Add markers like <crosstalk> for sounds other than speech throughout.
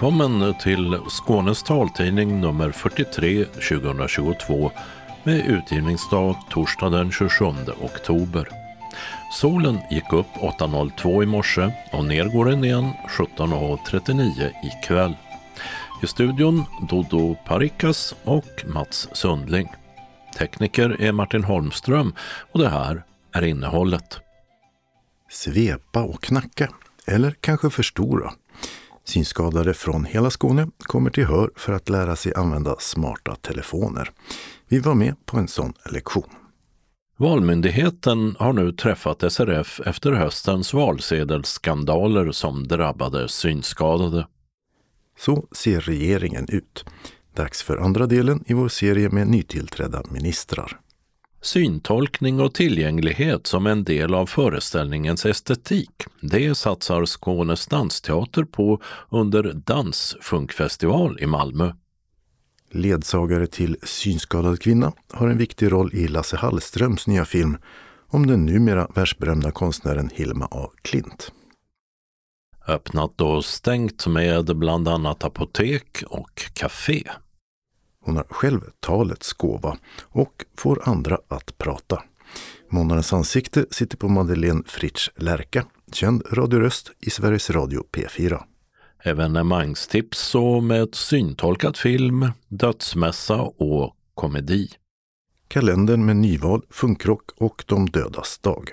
Välkommen till Skånes taltidning nummer 43 2022 med utgivningsdag torsdag den 27 oktober. Solen gick upp 8.02 i morse och ner går den igen 17.39 ikväll. I studion Dodo Parikas och Mats Sundling. Tekniker är Martin Holmström och det här är innehållet. Svepa och knacka, eller kanske förstora. Synskadade från hela Skåne kommer till Hör för att lära sig använda smarta telefoner. Vi var med på en sån lektion. Valmyndigheten har nu träffat SRF efter höstens valsedelsskandaler som drabbade synskadade. Så ser regeringen ut. Dags för andra delen i vår serie med nytillträdda ministrar. Syntolkning och tillgänglighet som en del av föreställningens estetik, det satsar Skånes dansteater på under Dansfunkfestival i Malmö. Ledsagare till synskadad kvinna har en viktig roll i Lasse Hallströms nya film om den numera världsberömda konstnären Hilma A. Klint. Öppnat och stängt med bland annat apotek och café. Hon har själv talets gåva och får andra att prata. Månadens ansikte sitter på Madeleine Fritsch Lärka, känd radioröst i Sveriges Radio P4. Evenemangstips och med syntolkad film, dödsmässa och komedi. Kalendern med nyval, funkrock och De dödas dag.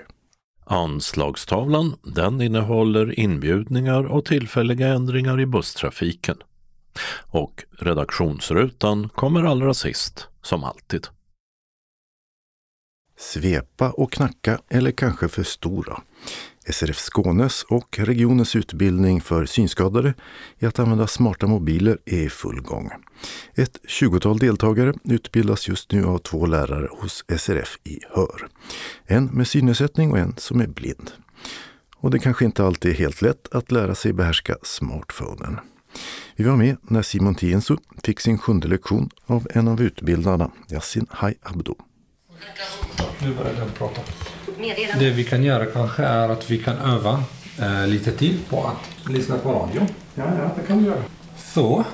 Anslagstavlan, den innehåller inbjudningar och tillfälliga ändringar i busstrafiken. Och redaktionsrutan kommer allra sist, som alltid. Svepa och knacka eller kanske förstora. SRF Skånes och regionens utbildning för synskadade i att använda smarta mobiler är i full gång. Ett tjugotal deltagare utbildas just nu av två lärare hos SRF i Hör. En med synnedsättning och en som är blind. Och det kanske inte alltid är helt lätt att lära sig behärska smartphonen. Vi var med när Simon Tiensu fick sin sjunde lektion av en av utbildarna, Yasin Hai Abdo. Nu börjar den prata. Det vi kan göra kanske är att vi kan öva eh, lite till på att lyssna på radio. Ja, ja, det kan vi göra. Så.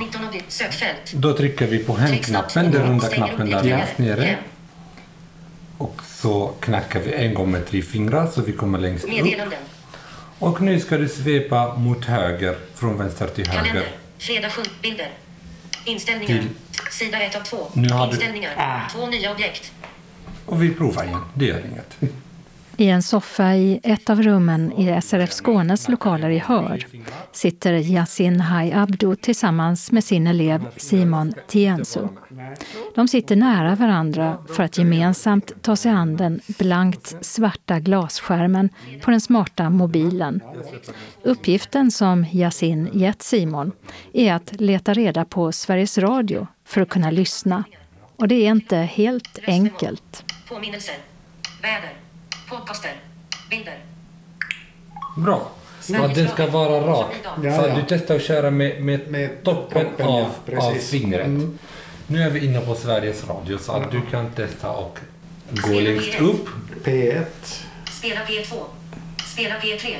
19 av ditt sökfält. Då trycker vi på hemknappen, den runda knappen där längst nere. Och så knackar vi en gång med tre fingrar så vi kommer längst upp. Meddelanden. Och nu ska du svepa mot höger, från vänster till höger. Kalender. Fredag 7. Bilder. Inställningar. Till- Sida 1 av 2. Nu har du- Inställningar. Ah. Två nya objekt. Och vi provar igen, det gör inget. I en soffa i ett av rummen i SRF Skånes lokaler i Hör sitter Yasin Hai Abdo tillsammans med sin elev Simon Tiensu. De sitter nära varandra för att gemensamt ta sig an den blankt svarta glasskärmen på den smarta mobilen. Uppgiften som Yasin gett Simon är att leta reda på Sveriges Radio för att kunna lyssna. Och det är inte helt enkelt. Påminnelser. Väder. Podcaster. Bilder. Bra. Så att den ska vara rak. Ja, ja. du testar att köra med, med, Med toppen, toppen, av, ja, av fingret. Mm. Nu är vi inne på Sveriges Radio så att du kan testa och gå längst upp. P1. Spela P2. Spela P3.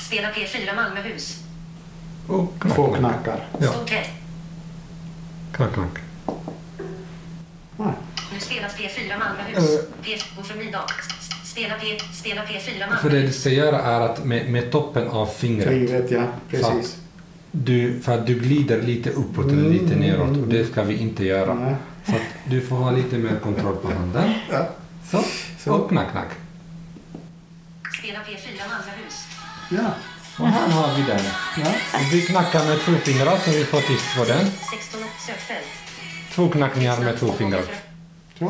Spela P4 Malmöhus. Och Två knack, knack. knackar. Ja. Stort test. knack, knack. Nej. Nu spelas P4 Malmöhus. Eh. P... Gå för middag. S- Spela, P... Spela P4 För det Malmöhus. du ska göra är att med, med toppen av fingret, Fingret, ja. Precis. du, för att du glider lite uppåt eller Mm. lite neråt och det ska vi inte göra. Nej. Så att du får ha lite mer kontroll på handen. Ja. Så, Så. och knack, knack. Spela P4 Malmöhus. Ja. Och här har vi den. ja. Vi knackar med två fingrar så vi får tyst på den. 16 sökfält. Två knackningar med två fingrar.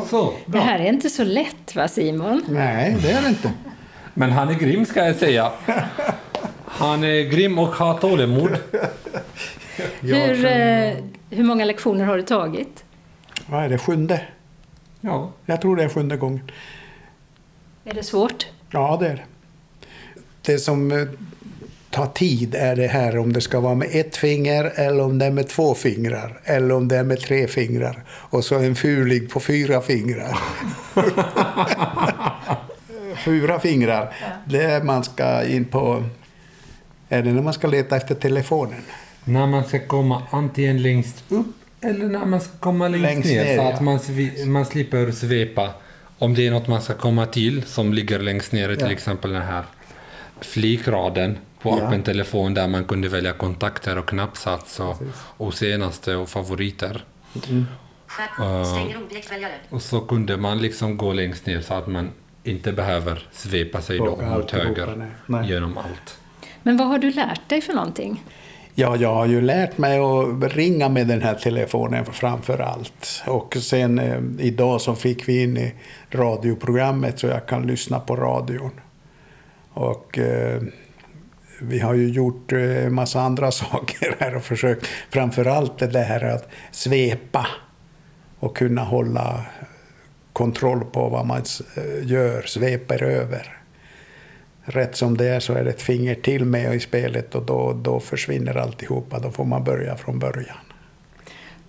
Så, Det här är inte så lätt, va Simon? Nej, det är det inte. Men han är grym ska jag säga. Han är grym och har tålamod. Hur, eh, hur många lektioner har du tagit? Vad är det? Sjunde? Ja, Jag tror det är sjunde gången. Är det svårt? Ja, det är det. Det som tar tid är det här om det ska vara med ett finger eller om det är med två fingrar. Eller om det är med tre fingrar. Och så en fuling på fyra fingrar. <laughs> fyra fingrar. Det är man ska in på... Är det när man ska leta efter telefonen? när man ska komma antingen längst upp eller när man ska komma längst, Längst ner. ner, så ja. att man, man slipper svepa. Om det är något man ska komma till som ligger längst ner, till Ja. exempel den här flikraden på Ja. appen telefon där man kunde välja kontakter och knappsats och, och senaste och favoriter. Stänger objektväljare. Och så kunde man liksom gå längst ner så att man inte behöver svepa sig då mot höger nej. Nej. genom allt. Men vad har du lärt dig för någonting? Ja, jag har ju lärt mig att ringa med den här telefonen framför allt. Och sen eh, idag så fick vi in i radioprogrammet så jag kan lyssna på radion. Och eh, vi har ju gjort eh, en massa andra <laughs> saker här och försökt. Framför allt det här att svepa och kunna hålla kontroll på vad man eh, gör, sveper över. Rätt som det är så är det ett finger till med i spelet och då, då försvinner alltihopa. Då får man börja från början.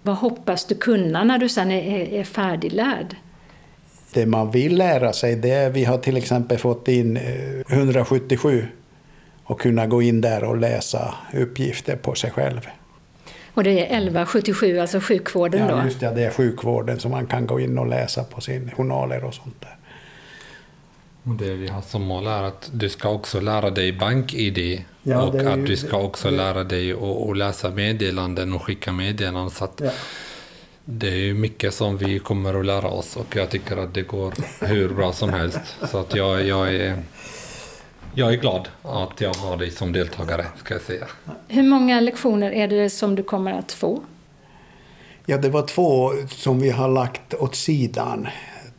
Vad hoppas du kunna när du sen är, är, är färdiglärd? Det man vill lära sig det är, vi har till exempel fått in eh, 177 och kunna gå in där och läsa uppgifter på sig själv. Och det är 1177, alltså sjukvården Ja, då? just det, det är sjukvården som man kan gå in och läsa på sin journaler och sånt där. Och det vi har som mål är att du ska också lära dig bank-id Ja, och att du ska också det- lära dig att, att läsa meddelanden och skicka meddelanden. Så att Det är ju mycket som vi kommer att lära oss och jag tycker att det går hur bra som helst. Så att jag, jag, är, jag är glad att jag har dig som deltagare, ska jag säga. Hur många lektioner är det som du kommer att få? Ja, det var två som vi har lagt åt sidan.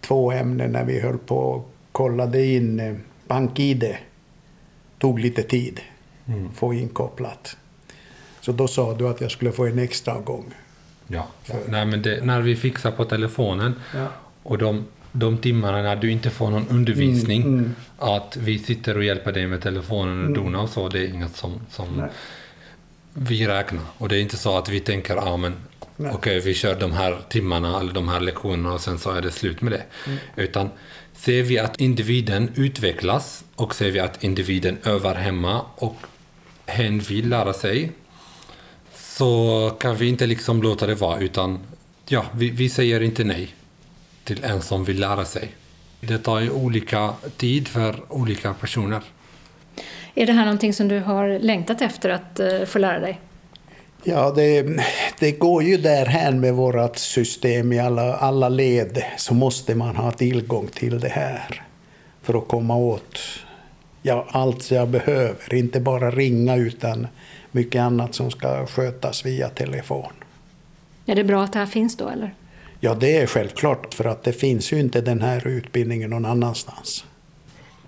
Två ämnen när vi höll på och kollade in eh, BankID. Tog lite tid få inkopplat. Så då sa du att jag skulle få en extra gång. Ja, för, nej, men det, när vi fixar på telefonen Ja. och de, de timmarna när du inte får någon undervisning, Mm, att vi sitter och hjälper dig med telefonen och dona och så, det är inget som, som Nej. vi räknar. Och det är inte så att vi tänker, ja men Nej. okej vi kör de här timmarna eller de här lektionerna och sen så är det slut med det. Mm. Utan ser vi att individen utvecklas och ser vi att individen övar hemma och hen vill lära sig så kan vi inte liksom låta det vara utan ja, vi, vi säger inte nej till en som vill lära sig. Det tar ju olika tid för olika personer. Är det här någonting som du har längtat efter att eh, få lära dig? Ja, det, det går ju därhän med vårt system i alla, alla led så måste man ha tillgång till det här för att komma åt ja, allt jag behöver. Inte bara ringa utan mycket annat som ska skötas via telefon. Är det bra att det här finns då eller? Ja, det är självklart för att det finns ju inte den här utbildningen någon annanstans.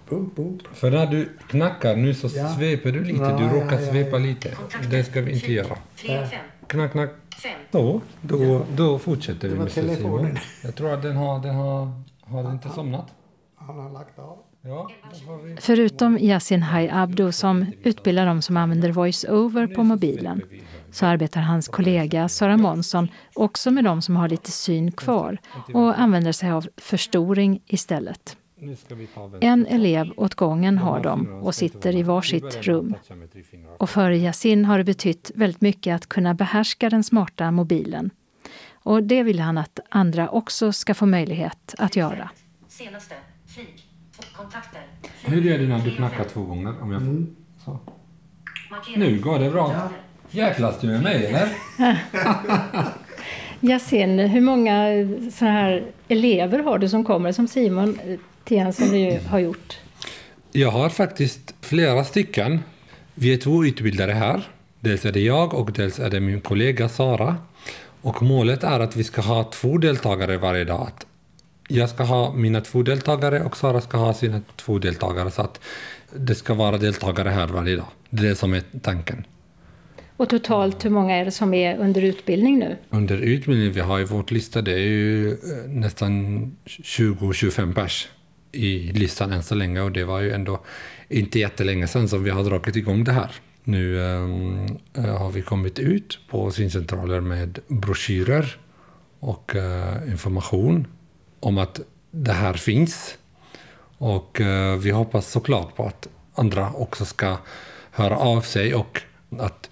Boop, boop. För när du knackar nu så Ja. sveper du lite, Ja, du ja, råkar ja, svepa ja. lite. Det ska vi inte göra. 3 av 5. Knack, knack. 5. Så, då, då fortsätter vi med telefonen. Jag tror att den har, den har, har den inte somnat? Han har lagt av. Ja, då. Förutom Yasin Hai Abdo som utbildar dem som använder voice-over på mobilen så arbetar hans kollega Sara Månsson också med dem som har lite syn kvar och använder sig av förstoring istället. En elev åt gången har de och sitter i varsitt rum. Och för Yasin har det betytt väldigt mycket att kunna behärska den smarta mobilen. Och det vill han att andra också ska få möjlighet att göra. Senaste. Flik. Kontakter. Hur gör du när du knackar två gånger? Om jag får... så. Markera. Nu går det bra. Jäklas du med mig eller? <laughs> Yasin, hur många såna här elever har du som kommer som Simon eh, Tien som du har gjort? Jag har faktiskt flera stycken. Vi är två utbildare här. Dels är det jag och dels är det min kollega Sara. Och målet är att vi ska ha två deltagare varje dag. Jag ska ha mina två deltagare och Sara ska ha sina två deltagare. Så att det ska vara deltagare här varje dag. Det är det som är tanken. Och totalt hur många är det som är under utbildning nu? Under utbildning, vi har i vårt lista det är ju eh, nästan 20-25 pers i listan än så länge och det var ju ändå inte jättelänge sedan som vi har dragit igång det här. Nu äh, har vi kommit ut på syncentraler med broschyrer och äh, information om att det här finns. Och äh, vi hoppas såklart på att andra också ska höra av sig och att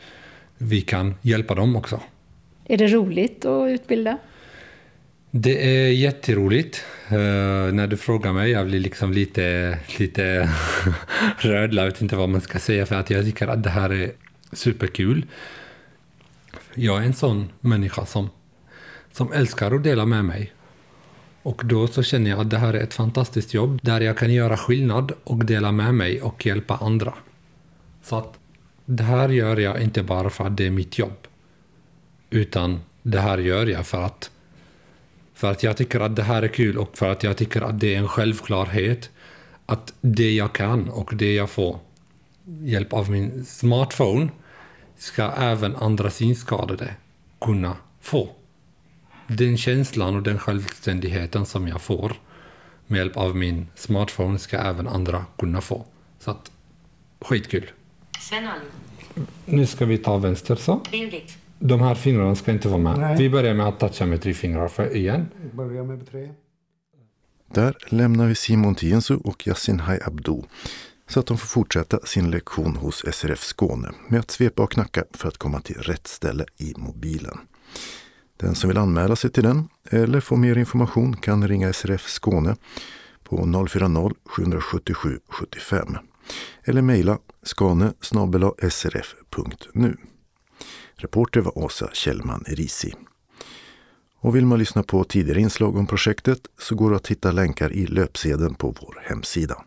vi kan hjälpa dem också. Är det roligt att utbilda? Det är jätteroligt. Uh, när du frågar mig, jag blir liksom lite, lite <laughs> röd. Jag vet inte vad man ska säga för att jag tycker att det här är superkul. Jag är en sån människa som, som älskar att dela med mig. Och då så känner jag att det här är ett fantastiskt jobb där jag kan göra skillnad och dela med mig och hjälpa andra. Så att det här gör jag inte bara för att det är mitt jobb. Utan det här gör jag för att, för att jag tycker att det här är kul och för att jag tycker att det är en självklarhet att det jag kan och det jag får hjälp av min smartphone ska även andra synskadade kunna få. Den känslan och den självständigheten som jag får med hjälp av min smartphone ska även andra kunna få. Så att, skitkul. Sven. Nu ska vi ta vänster så. De här fingrarna ska inte vara med. Nej. Vi börjar med att toucha med tre fingrar för igen. Börja med tre. Där lämnar vi Simon Tiensu och Yasin Hai Abdo så att de får fortsätta sin lektion hos SRF Skåne med att svepa och knacka för att komma till rätt ställe i mobilen. Den som vill anmäla sig till den eller få mer information kan ringa SRF Skåne på 040-777 75 eller mejla skane srf.nu. Reporter var Åsa Kjellman Risi. Och vill man lyssna på tidigare inslag om projektet så går det att hitta länkar i löpsedeln på vår hemsida.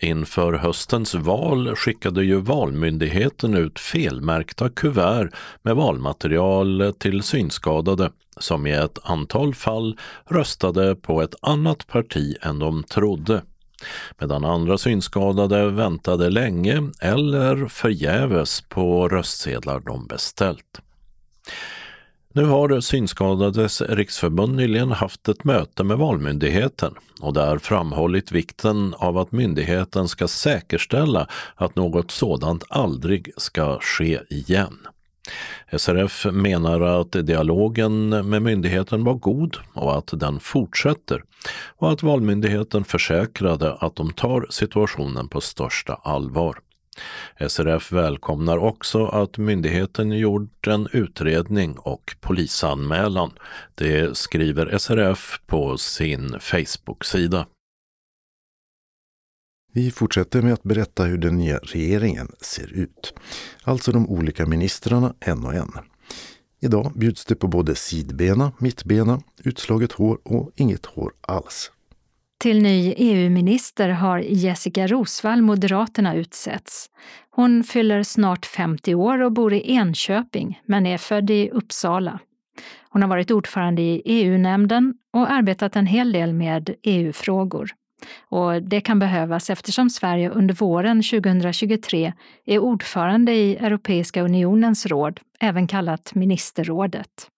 Inför höstens val skickade ju Valmyndigheten ut felmärkta kuvert med valmaterial till synskadade som i ett antal fall röstade på ett annat parti än de trodde. Medan andra synskadade väntade länge eller förgäves på röstsedlar de beställt. Nu har Synskadades riksförbund nyligen haft ett möte med Valmyndigheten och där framhållit vikten av att myndigheten ska säkerställa att något sådant aldrig ska ske igen. SRF menar att dialogen med myndigheten var god och att den fortsätter och att Valmyndigheten försäkrade att de tar situationen på största allvar. SRF välkomnar också att myndigheten gjort en utredning och polisanmälan. Det skriver SRF på sin Facebook-sida. Vi fortsätter med att berätta hur den nya regeringen ser ut. Alltså de olika ministrarna en och en. Idag bjuds det på både sidbena, mittbena, utslaget hår och inget hår alls. Till ny EU-minister har Jessica Rosvall, Moderaterna, utsetts. Hon fyller snart 50 år och bor i Enköping, men är född i Uppsala. Hon har varit ordförande i EU-nämnden och arbetat en hel del med EU-frågor. Och det kan behövas eftersom Sverige under våren 2023 är ordförande i Europeiska unionens råd, även kallat ministerrådet.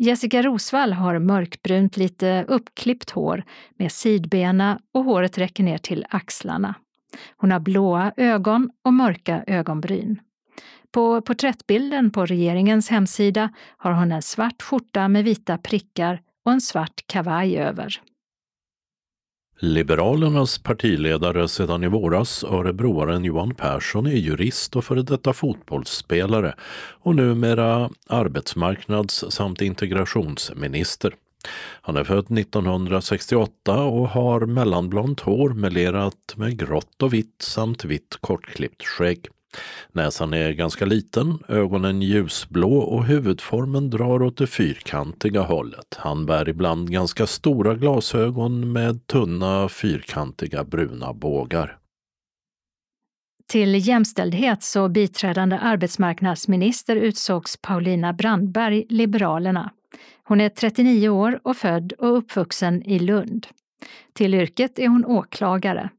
Jessica Rosvall har mörkbrunt, lite uppklippt hår med sidbena och håret räcker ner till axlarna. Hon har blåa ögon och mörka ögonbryn. På porträttbilden på regeringens hemsida har hon en svart skjorta med vita prickar och en svart kavaj över. Liberalernas partiledare sedan i våras, örebroaren Johan Persson, är jurist och före detta fotbollsspelare och numera arbetsmarknads samt integrationsminister. Han är född 1968 och har mellanblont hår melerat med grått och vitt samt vitt kortklippt skägg. Näsan är ganska liten, ögonen ljusblå och huvudformen drar åt det fyrkantiga hållet. Han bär ibland ganska stora glasögon med tunna fyrkantiga bruna bågar. Till jämställdhets och biträdande arbetsmarknadsminister utsågs Paulina Brandberg, Liberalerna. Hon är 39 år och född och uppvuxen i Lund. Till yrket är hon åklagare.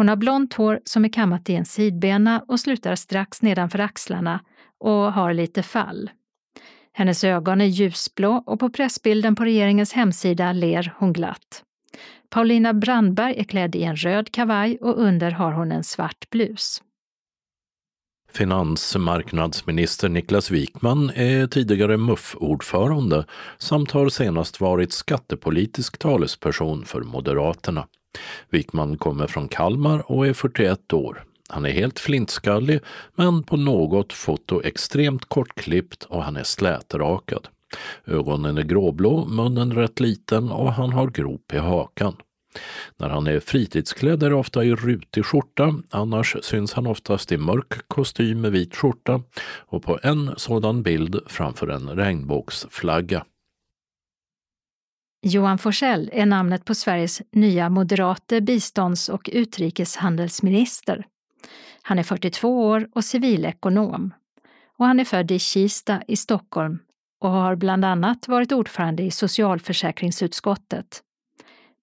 Hon har blont hår som är kammat i en sidbena och slutar strax nedanför axlarna och har lite fall. Hennes ögon är ljusblå och på pressbilden på regeringens hemsida ler hon glatt. Paulina Brandberg är klädd i en röd kavaj och under har hon en svart blus. Finansmarknadsminister Niklas Wikman är tidigare MUF-ordförande samt har senast varit skattepolitisk talesperson för Moderaterna. Wikman kommer från Kalmar och är 41 år. Han är helt flintskallig, men på något foto extremt kortklippt och han är slätrakad. Ögonen är gråblå, munnen rätt liten och han har grop i hakan. När han är fritidsklädd är det ofta i rutig skjorta, annars syns han oftast i mörk kostym med vit skjorta och på en sådan bild framför en regnbågsflagga. Johan Forsell är namnet på Sveriges nya moderate bistånds och utrikeshandelsminister. Han är 42 år och civilekonom. Och han är född i Kista i Stockholm och har bland annat varit ordförande i socialförsäkringsutskottet.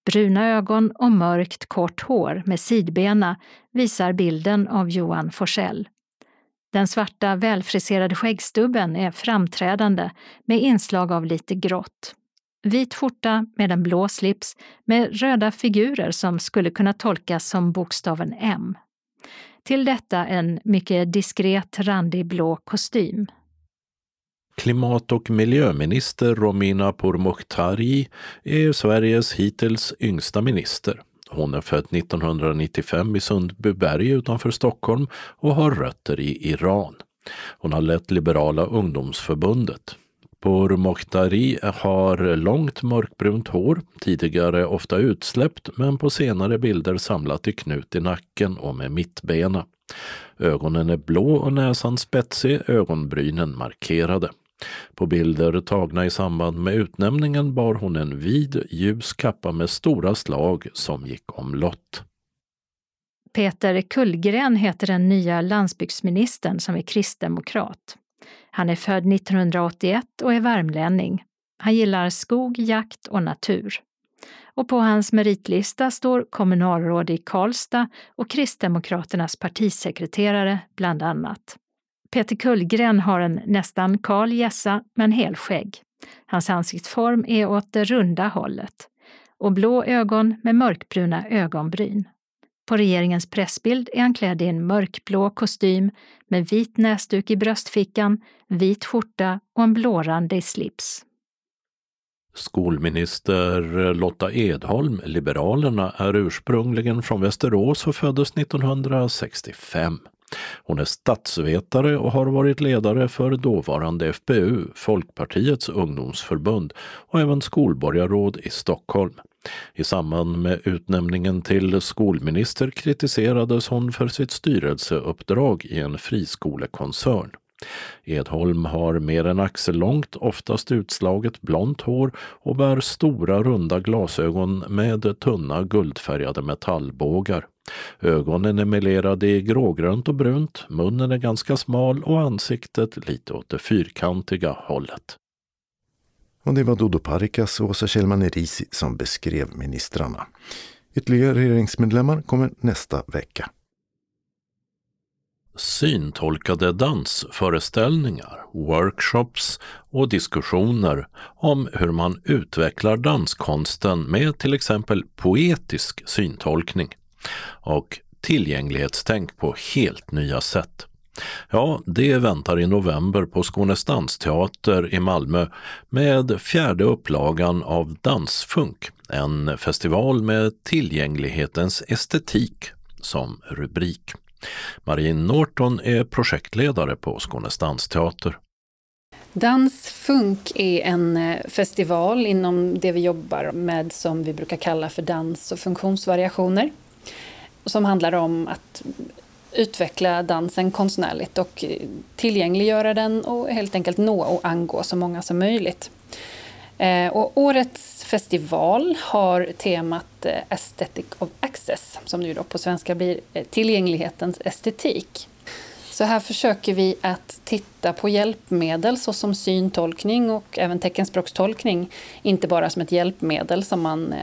Bruna ögon och mörkt kort hår med sidbena visar bilden av Johan Forsell. Den svarta välfriserade skäggstubben är framträdande med inslag av lite grått. Vit skjorta med en blå slips med röda figurer som skulle kunna tolkas som bokstaven M. Till detta en mycket diskret randig blå kostym. Klimat och miljöminister Romina Pourmokhtari är Sveriges hittills yngsta minister. Hon är född 1995 i Sundbyberg utanför Stockholm och har rötter i Iran. Hon har lett Liberala ungdomsförbundet. Pourmokhtari har långt mörkbrunt hår, tidigare ofta utsläppt men på senare bilder samlat i knut i nacken och med mittbena. Ögonen är blå och näsan spetsig, ögonbrynen markerade. På bilder tagna i samband med utnämningen bar hon en vid ljus kappa med stora slag som gick omlott. Peter Kullgren heter den nya landsbygdsministern som är kristdemokrat. Han är född 1981 och är värmlänning. Han gillar skog, jakt och natur. Och på hans meritlista står kommunalråd i Karlstad och Kristdemokraternas partisekreterare bland annat. Peter Kullgren har en nästan kal gässa men helskägg. Hans ansiktsform är åt det runda hållet och blå ögon med mörkbruna ögonbryn. På regeringens pressbild är han klädd i en mörkblå kostym med vit näsduk i bröstfickan, vit skjorta och en blårandig slips. Skolminister Lotta Edholm, Liberalerna, är ursprungligen från Västerås och föddes 1965. Hon är statsvetare och har varit ledare för dåvarande FPU, Folkpartiets ungdomsförbund, och även skolborgarråd i Stockholm. I samband med utnämningen till skolminister kritiserades hon för sitt styrelseuppdrag i en friskolekoncern. Edholm har mer än axellångt, oftast utslaget blont hår och bär stora runda glasögon med tunna guldfärgade metallbågar. Ögonen är melerade i grågrönt och brunt, munnen är ganska smal och ansiktet lite åt det fyrkantiga hållet. Och det var Dodo Parikas och Åsa Kjellman Erisi som beskrev ministrarna. Ytterligare regeringsmedlemmar kommer nästa vecka. Syntolkade dansföreställningar, workshops och diskussioner om hur man utvecklar danskonsten med till exempel poetisk syntolkning och tillgänglighetstänk på helt nya sätt. Ja, det väntar i november på Skånes dansteater i Malmö med fjärde upplagan av Dansfunk, en festival med tillgänglighetens estetik som rubrik. Marie Norton är projektledare på Skånes dansteater. Dansfunk är en eh, festival inom det vi jobbar med som vi brukar kalla för dans och funktionsvariationer. Som handlar om att utveckla dansen konstnärligt och tillgängliggöra den och helt enkelt nå och angå så många som möjligt. Eh, och årets festival har temat eh, Aesthetic of Access, som nu då på svenska blir eh, tillgänglighetens estetik. Så här försöker vi att titta på hjälpmedel såsom syntolkning och även teckenspråkstolkning, inte bara som ett hjälpmedel som man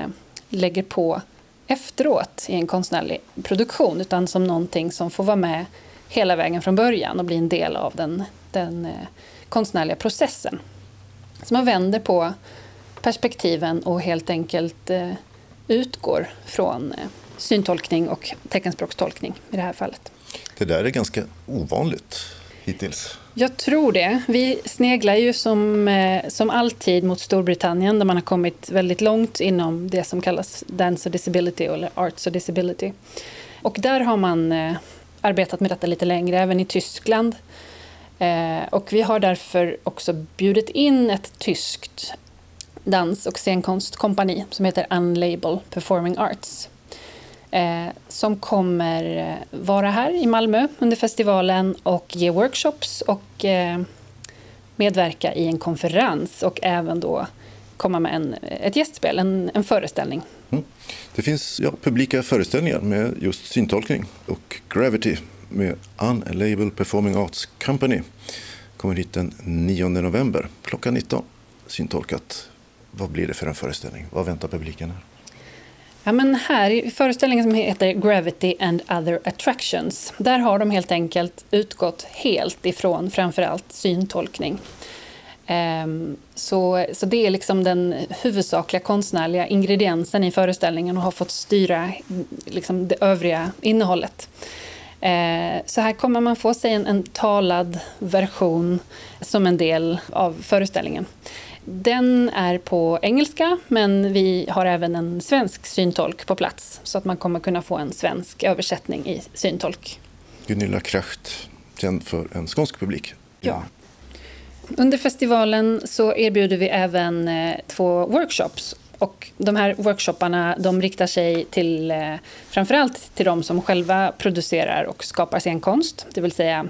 lägger på efteråt i en konstnärlig produktion utan som någonting som får vara med hela vägen från början och bli en del av den, den eh, konstnärliga processen. Så man vänder på perspektiven och helt enkelt eh, utgår från eh, syntolkning och teckenspråkstolkning i det här fallet. Det där är ganska ovanligt hittills. Jag tror det. Vi sneglar ju som, eh, som alltid mot Storbritannien där man har kommit väldigt långt inom det som kallas Dance och Disability eller Arts och Disability. Och där har man eh, arbetat med detta lite längre, även i Tyskland. Eh, och vi har därför också bjudit in ett tyskt dans och scenkonstkompani som heter Unlabel Performing Arts. Eh, som kommer eh, vara här i Malmö under festivalen och ge workshops och eh, medverka i en konferens och även då komma med en, eh, ett gästspel, en, en föreställning. Mm. Det finns ja, publika föreställningar med just syntolkning och Gravity med Unlabel Performing Arts Company kommer hit den 9 november klockan 19. Syntolkat. Vad blir det för en föreställning? Vad väntar publiken här? Ja, men här i föreställningen som heter Gravity and other attractions, där har de helt enkelt utgått helt ifrån framförallt syntolkning. Ehm, så, så det är liksom den huvudsakliga konstnärliga ingrediensen i föreställningen och har fått styra liksom det övriga innehållet. Ehm, så här kommer man få sig en, en talad version som en del av föreställningen. Den är på engelska, men vi har även en svensk syntolk på plats så att man kommer kunna få en svensk översättning i syntolk. Gunilla Kracht, känd för en skånsk publik. Ja. Under festivalen så erbjuder vi även eh, två workshops. Och de här workshopparna de riktar sig till eh, framförallt till de som själva producerar och skapar scenkonst, det vill säga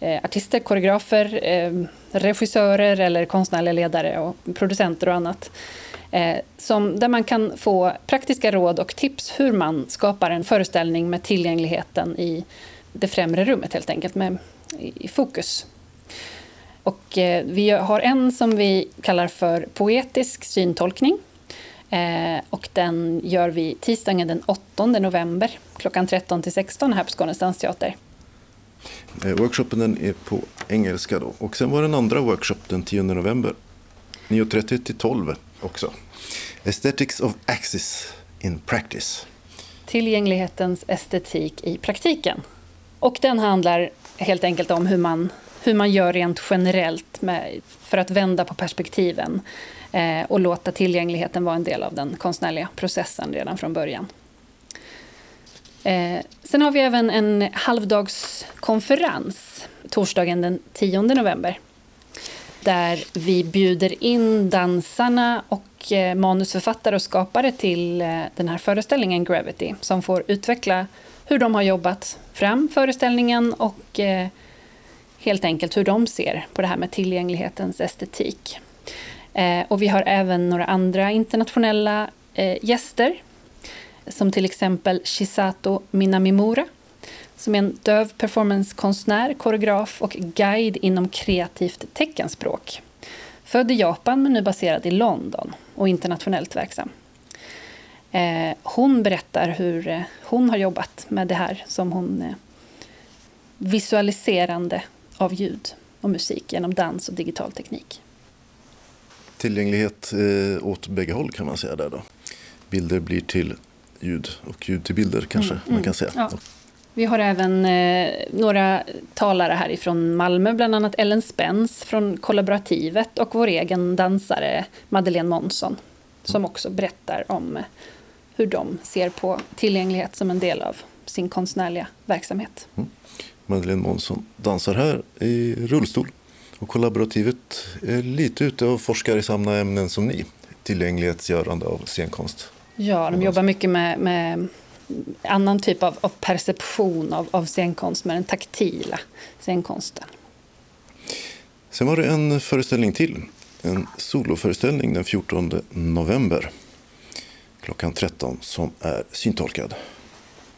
eh, artister, koreografer, eh, regissörer eller konstnärliga ledare och producenter och annat. Eh, som, där man kan få praktiska råd och tips hur man skapar en föreställning med tillgängligheten i det främre rummet helt enkelt, med, i, i fokus. Och eh, vi har en som vi kallar för poetisk syntolkning. Eh, och den gör vi tisdagen den 8 november klockan 13 till 16 här på Skånes dansteater. Eh, workshopen den är på engelska då. Och sen var det en andra workshop den 10 november. 9.30 till 12 också. Aesthetics of Axis in Practice. Tillgänglighetens estetik i praktiken. Och den handlar helt enkelt om hur man, hur man gör rent generellt med, för att vända på perspektiven eh, och låta tillgängligheten vara en del av den konstnärliga processen redan från början. Eh, sen har vi även en halvdagskonferens torsdagen den 10 november där vi bjuder in dansarna och eh, manusförfattare och skapare till eh, den här föreställningen Gravity som får utveckla hur de har jobbat fram föreställningen och eh, helt enkelt hur de ser på det här med tillgänglighetens estetik. Eh, och vi har även några andra internationella eh, gäster som till exempel Shisato Minamimura som är en döv performancekonstnär, koreograf och guide inom kreativt teckenspråk. Född i Japan men nu baserad i London och internationellt verksam. Eh, hon berättar hur eh, hon har jobbat med det här som hon eh, visualiserande av ljud och musik genom dans och digital teknik. Tillgänglighet åt bägge håll kan man säga där då. Bilder blir till ljud och ljud till bilder kanske mm, man mm. kan säga. Ja. Vi har även eh, några talare härifrån Malmö, bland annat Ellen Spence från Kollaborativet och vår egen dansare Madeleine Månsson som också berättar om eh, hur de ser på tillgänglighet som en del av sin konstnärliga verksamhet. Mm. Madeleine Månsson dansar här i rullstol och kollaborativet är lite ute och forskar i samma ämnen som ni, tillgänglighetsgörande av scenkonst. Ja, de jobbar mycket med, med annan typ av, av perception av, av scenkonst, med den taktila scenkonsten. Sen var det en föreställning till, en soloföreställning den 14 november klockan 13 som är syntolkad.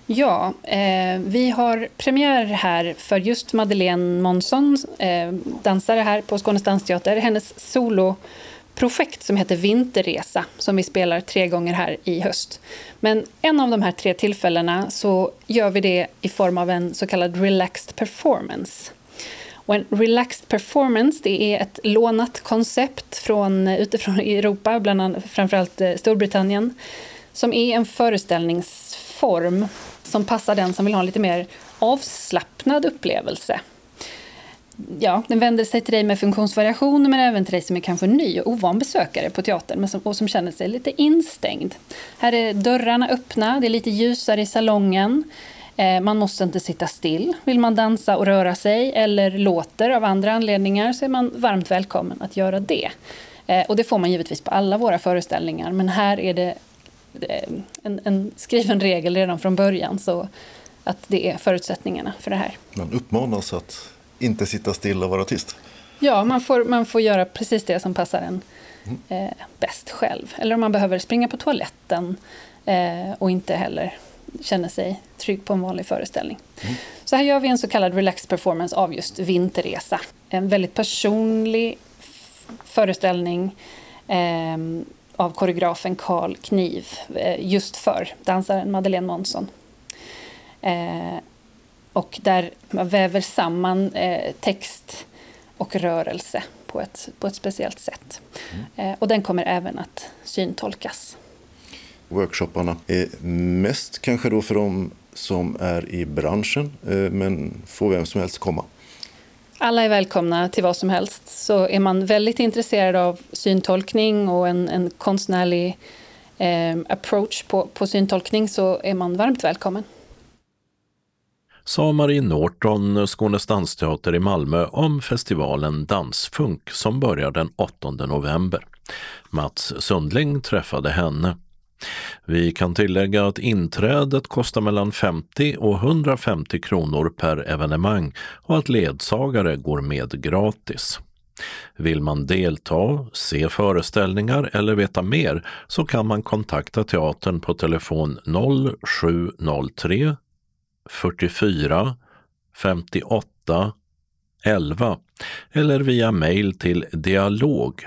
Ja, eh, vi har premiär här för just Madeleine Månsson, eh, dansare här på Skånes dansteater. Hennes projekt som heter Vinterresa som vi spelar tre gånger här i höst. Men en av de här tre tillfällena så gör vi det i form av en så kallad relaxed performance. Och en relaxed performance det är ett lånat koncept från, utifrån Europa, bland annat, framförallt eh, Storbritannien, som är en föreställningsform som passar den som vill ha en lite mer avslappnad upplevelse. Ja, den vänder sig till dig med funktionsvariationer men även till dig som är kanske ny och ovan besökare på teatern men som, och som känner sig lite instängd. Här är dörrarna öppna, det är lite ljusare i salongen. Eh, man måste inte sitta still. Vill man dansa och röra sig eller låter av andra anledningar så är man varmt välkommen att göra det. Eh, och det får man givetvis på alla våra föreställningar men här är det eh, en, en skriven regel redan från början så att det är förutsättningarna för det här. Man uppmanas att inte sitta still och vara tyst. Ja, man får, man får göra precis det som passar en eh, bäst själv. Eller om man behöver springa på toaletten eh, och inte heller känner sig trygg på en vanlig föreställning. Mm. Så här gör vi en så kallad relaxed performance av just Vinterresa. En väldigt personlig föreställning eh, av koreografen Carl Kniv eh, just för dansaren Madeleine Månsson. Eh, och där man väver samman eh, text och rörelse på ett, på ett speciellt sätt. Mm. och den kommer även att syntolkas. Workshopparna är mest kanske då för de som är i branschen, eh, men får vem som helst komma? Alla är välkomna till vad som helst. Så är man väldigt intresserad av syntolkning och en, en konstnärlig eh, approach på, på syntolkning så är man varmt välkommen sa Marie Norton, Skånes dansteater i Malmö, om festivalen Dansfunk som börjar den 8 november. Mats Sundling träffade henne. Vi kan tillägga att inträdet kostar mellan 50 och 150 kronor per evenemang och att ledsagare går med gratis. Vill man delta, se föreställningar eller veta mer så kan man kontakta teatern på telefon 0703 44 58 11 eller via mejl till dialog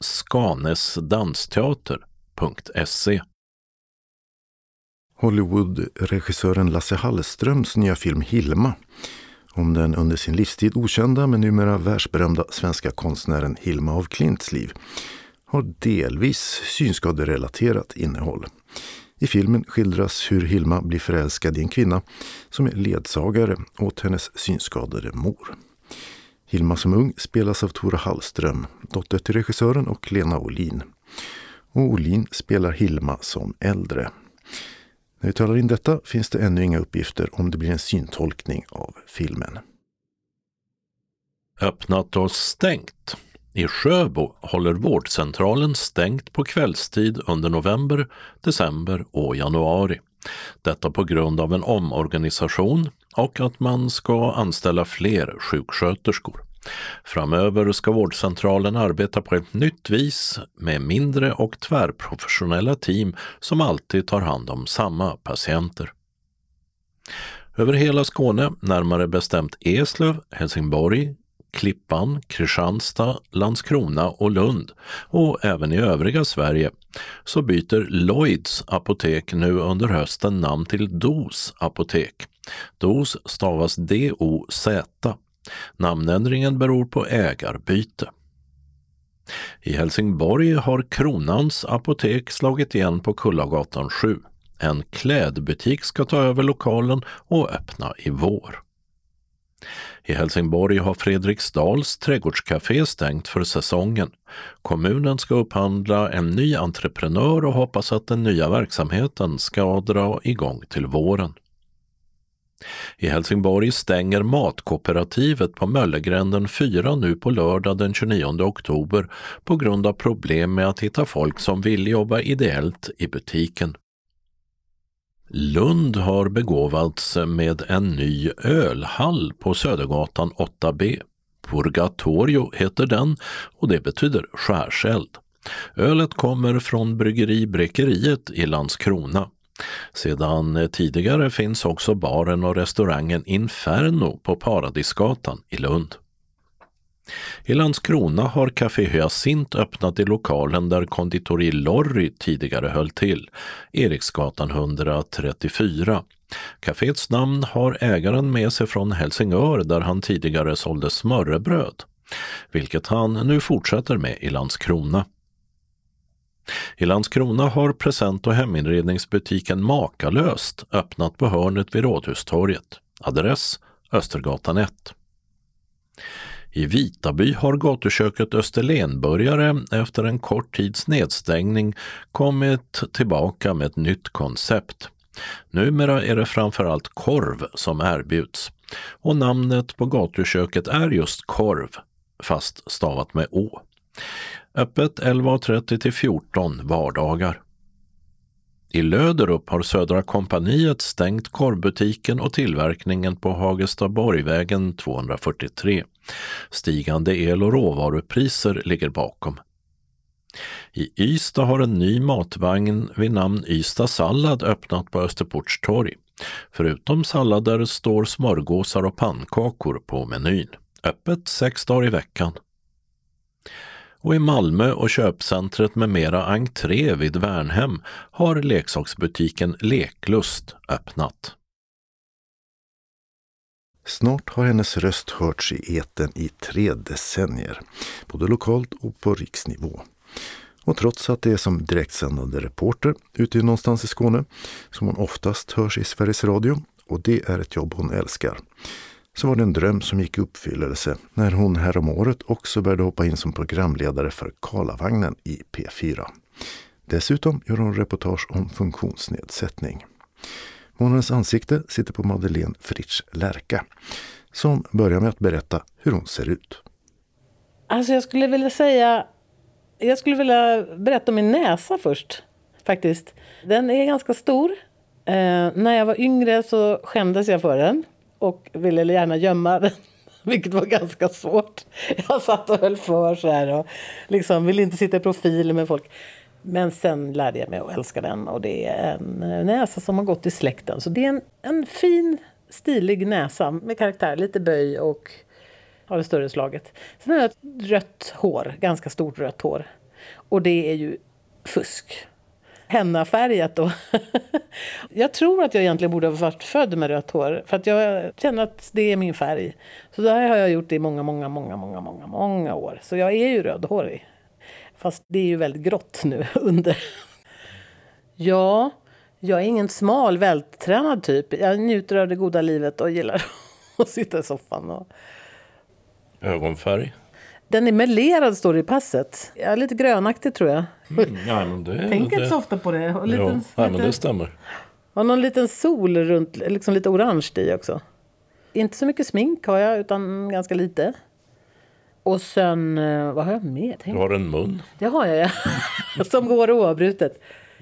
skanesdansteater.se. Hollywood-regissören Lasse Hallströms nya film Hilma om den under sin livstid okända men numera världsberömda svenska konstnären Hilma af Klints liv har delvis synskaderelaterat innehåll. I filmen skildras hur Hilma blir förälskad i en kvinna som är ledsagare åt hennes synskadade mor. Hilma som ung spelas av Tora Hallström, dotter till regissören och Lena Olin. Och Olin spelar Hilma som äldre. När vi talar in detta finns det ännu inga uppgifter om det blir en syntolkning av filmen. Öppnat och stängt. I Sjöbo håller vårdcentralen stängt på kvällstid under november, december och januari. Detta på grund av en omorganisation och att man ska anställa fler sjuksköterskor. Framöver ska vårdcentralen arbeta på ett nytt vis med mindre och tvärprofessionella team som alltid tar hand om samma patienter. Över hela Skåne, närmare bestämt Eslöv, Helsingborg, Klippan, Kristianstad, Landskrona och Lund och även i övriga Sverige så byter Lloyds apotek nu under hösten namn till DOS apotek. DOS stavas D-O-Z. Namnändringen beror på ägarbyte. I Helsingborg har Kronans apotek slagit igen på Kullagatan 7. En klädbutik ska ta över lokalen och öppna i vår. I Helsingborg har Fredriksdals trädgårdscafé stängt för säsongen. Kommunen ska upphandla en ny entreprenör och hoppas att den nya verksamheten ska dra igång till våren. I Helsingborg stänger Matkooperativet på Möllegränden 4 nu på lördag den 29 oktober på grund av problem med att hitta folk som vill jobba ideellt i butiken. Lund har begåvats med en ny ölhall på Södergatan 8B. Purgatorio heter den och det betyder skärseld. Ölet kommer från bryggeri Bräckeriet i Landskrona. Sedan tidigare finns också baren och restaurangen Inferno på Paradisgatan i Lund. I Landskrona har Café Hyacint öppnat i lokalen där konditori Lorry tidigare höll till, Eriksgatan 134. Caféets namn har ägaren med sig från Helsingör där han tidigare sålde smörrebröd, vilket han nu fortsätter med i Landskrona. I Landskrona har present och heminredningsbutiken Makalöst öppnat på hörnet vid Rådhustorget. Adress Östergatan 1. I Vitaby har gatuköket Österlenburgare efter en kort tids nedstängning kommit tillbaka med ett nytt koncept. Numera är det framförallt korv som erbjuds och namnet på gatuköket är just korv, fast stavat med å. Öppet 11.30 till 14 vardagar. I Löderup har Södra kompaniet stängt korvbutiken och tillverkningen på Hagestaborgvägen 243. Stigande el och råvarupriser ligger bakom. I Ystad har en ny matvagn vid namn Ystad Sallad öppnat på Österports torg. Förutom sallader står smörgåsar och pannkakor på menyn. Öppet sex dagar i veckan. Och i Malmö och köpcentret med mera entré vid Värnhem har leksaksbutiken Leklust öppnat. Snart har hennes röst hörts i eten i tre decennier, både lokalt och på riksnivå. Och trots att det är som direktsändande reporter ute någonstans i Skåne som hon oftast hörs i Sveriges Radio och det är ett jobb hon älskar så var det en dröm som gick i uppfyllelse när hon häromåret också började hoppa in som programledare för Karlavagnen i P4. Dessutom gör hon reportage om funktionsnedsättning. Månadens ansikte sitter på Madeleine Fritsch Lärka som börjar med att berätta hur hon ser ut. Alltså jag skulle vilja säga jag skulle vilja berätta om min näsa först. Faktiskt. Den är ganska stor. Eh, när jag var yngre så skämdes jag för den och ville gärna gömma den. <laughs> Vilket var ganska svårt. Jag satt och höll för så här och liksom ville inte sitta i profil med folk. Men sen lärde jag mig att älska den och det är en eh, näsa som har gått i släkten. Så det är en, en fin, stilig näsa med karaktär, lite böj och av det större slaget. Sen har jag ett rött hår, ganska stort rött hår. Och det är ju fusk. Hennafärgat då. <laughs> jag tror att jag egentligen borde ha varit född med rött hår. För att jag känner att det är min färg. Så det här har jag gjort i många, många, många, många, många, många år. Så jag är ju rödhårig. Fast det är ju väldigt grått nu <laughs> under. ja, jag är ingen smal, vältränad typ. Jag njuter av det goda livet och gillar <laughs> att sitta i soffan och Ögonfärg? Den är melerad står det i passet. Ja, lite grönaktig tror jag. Mm, ja, men det, Tänk inte så ofta på det. Och liten, jo, ja, men det stämmer. Och någon liten sol runt, liksom lite orange i också. Inte så mycket smink har jag, utan ganska lite. Och sen, eh, vad har jag mer? Du har en mun. Det har jag, ja. <laughs> som går oavbrutet.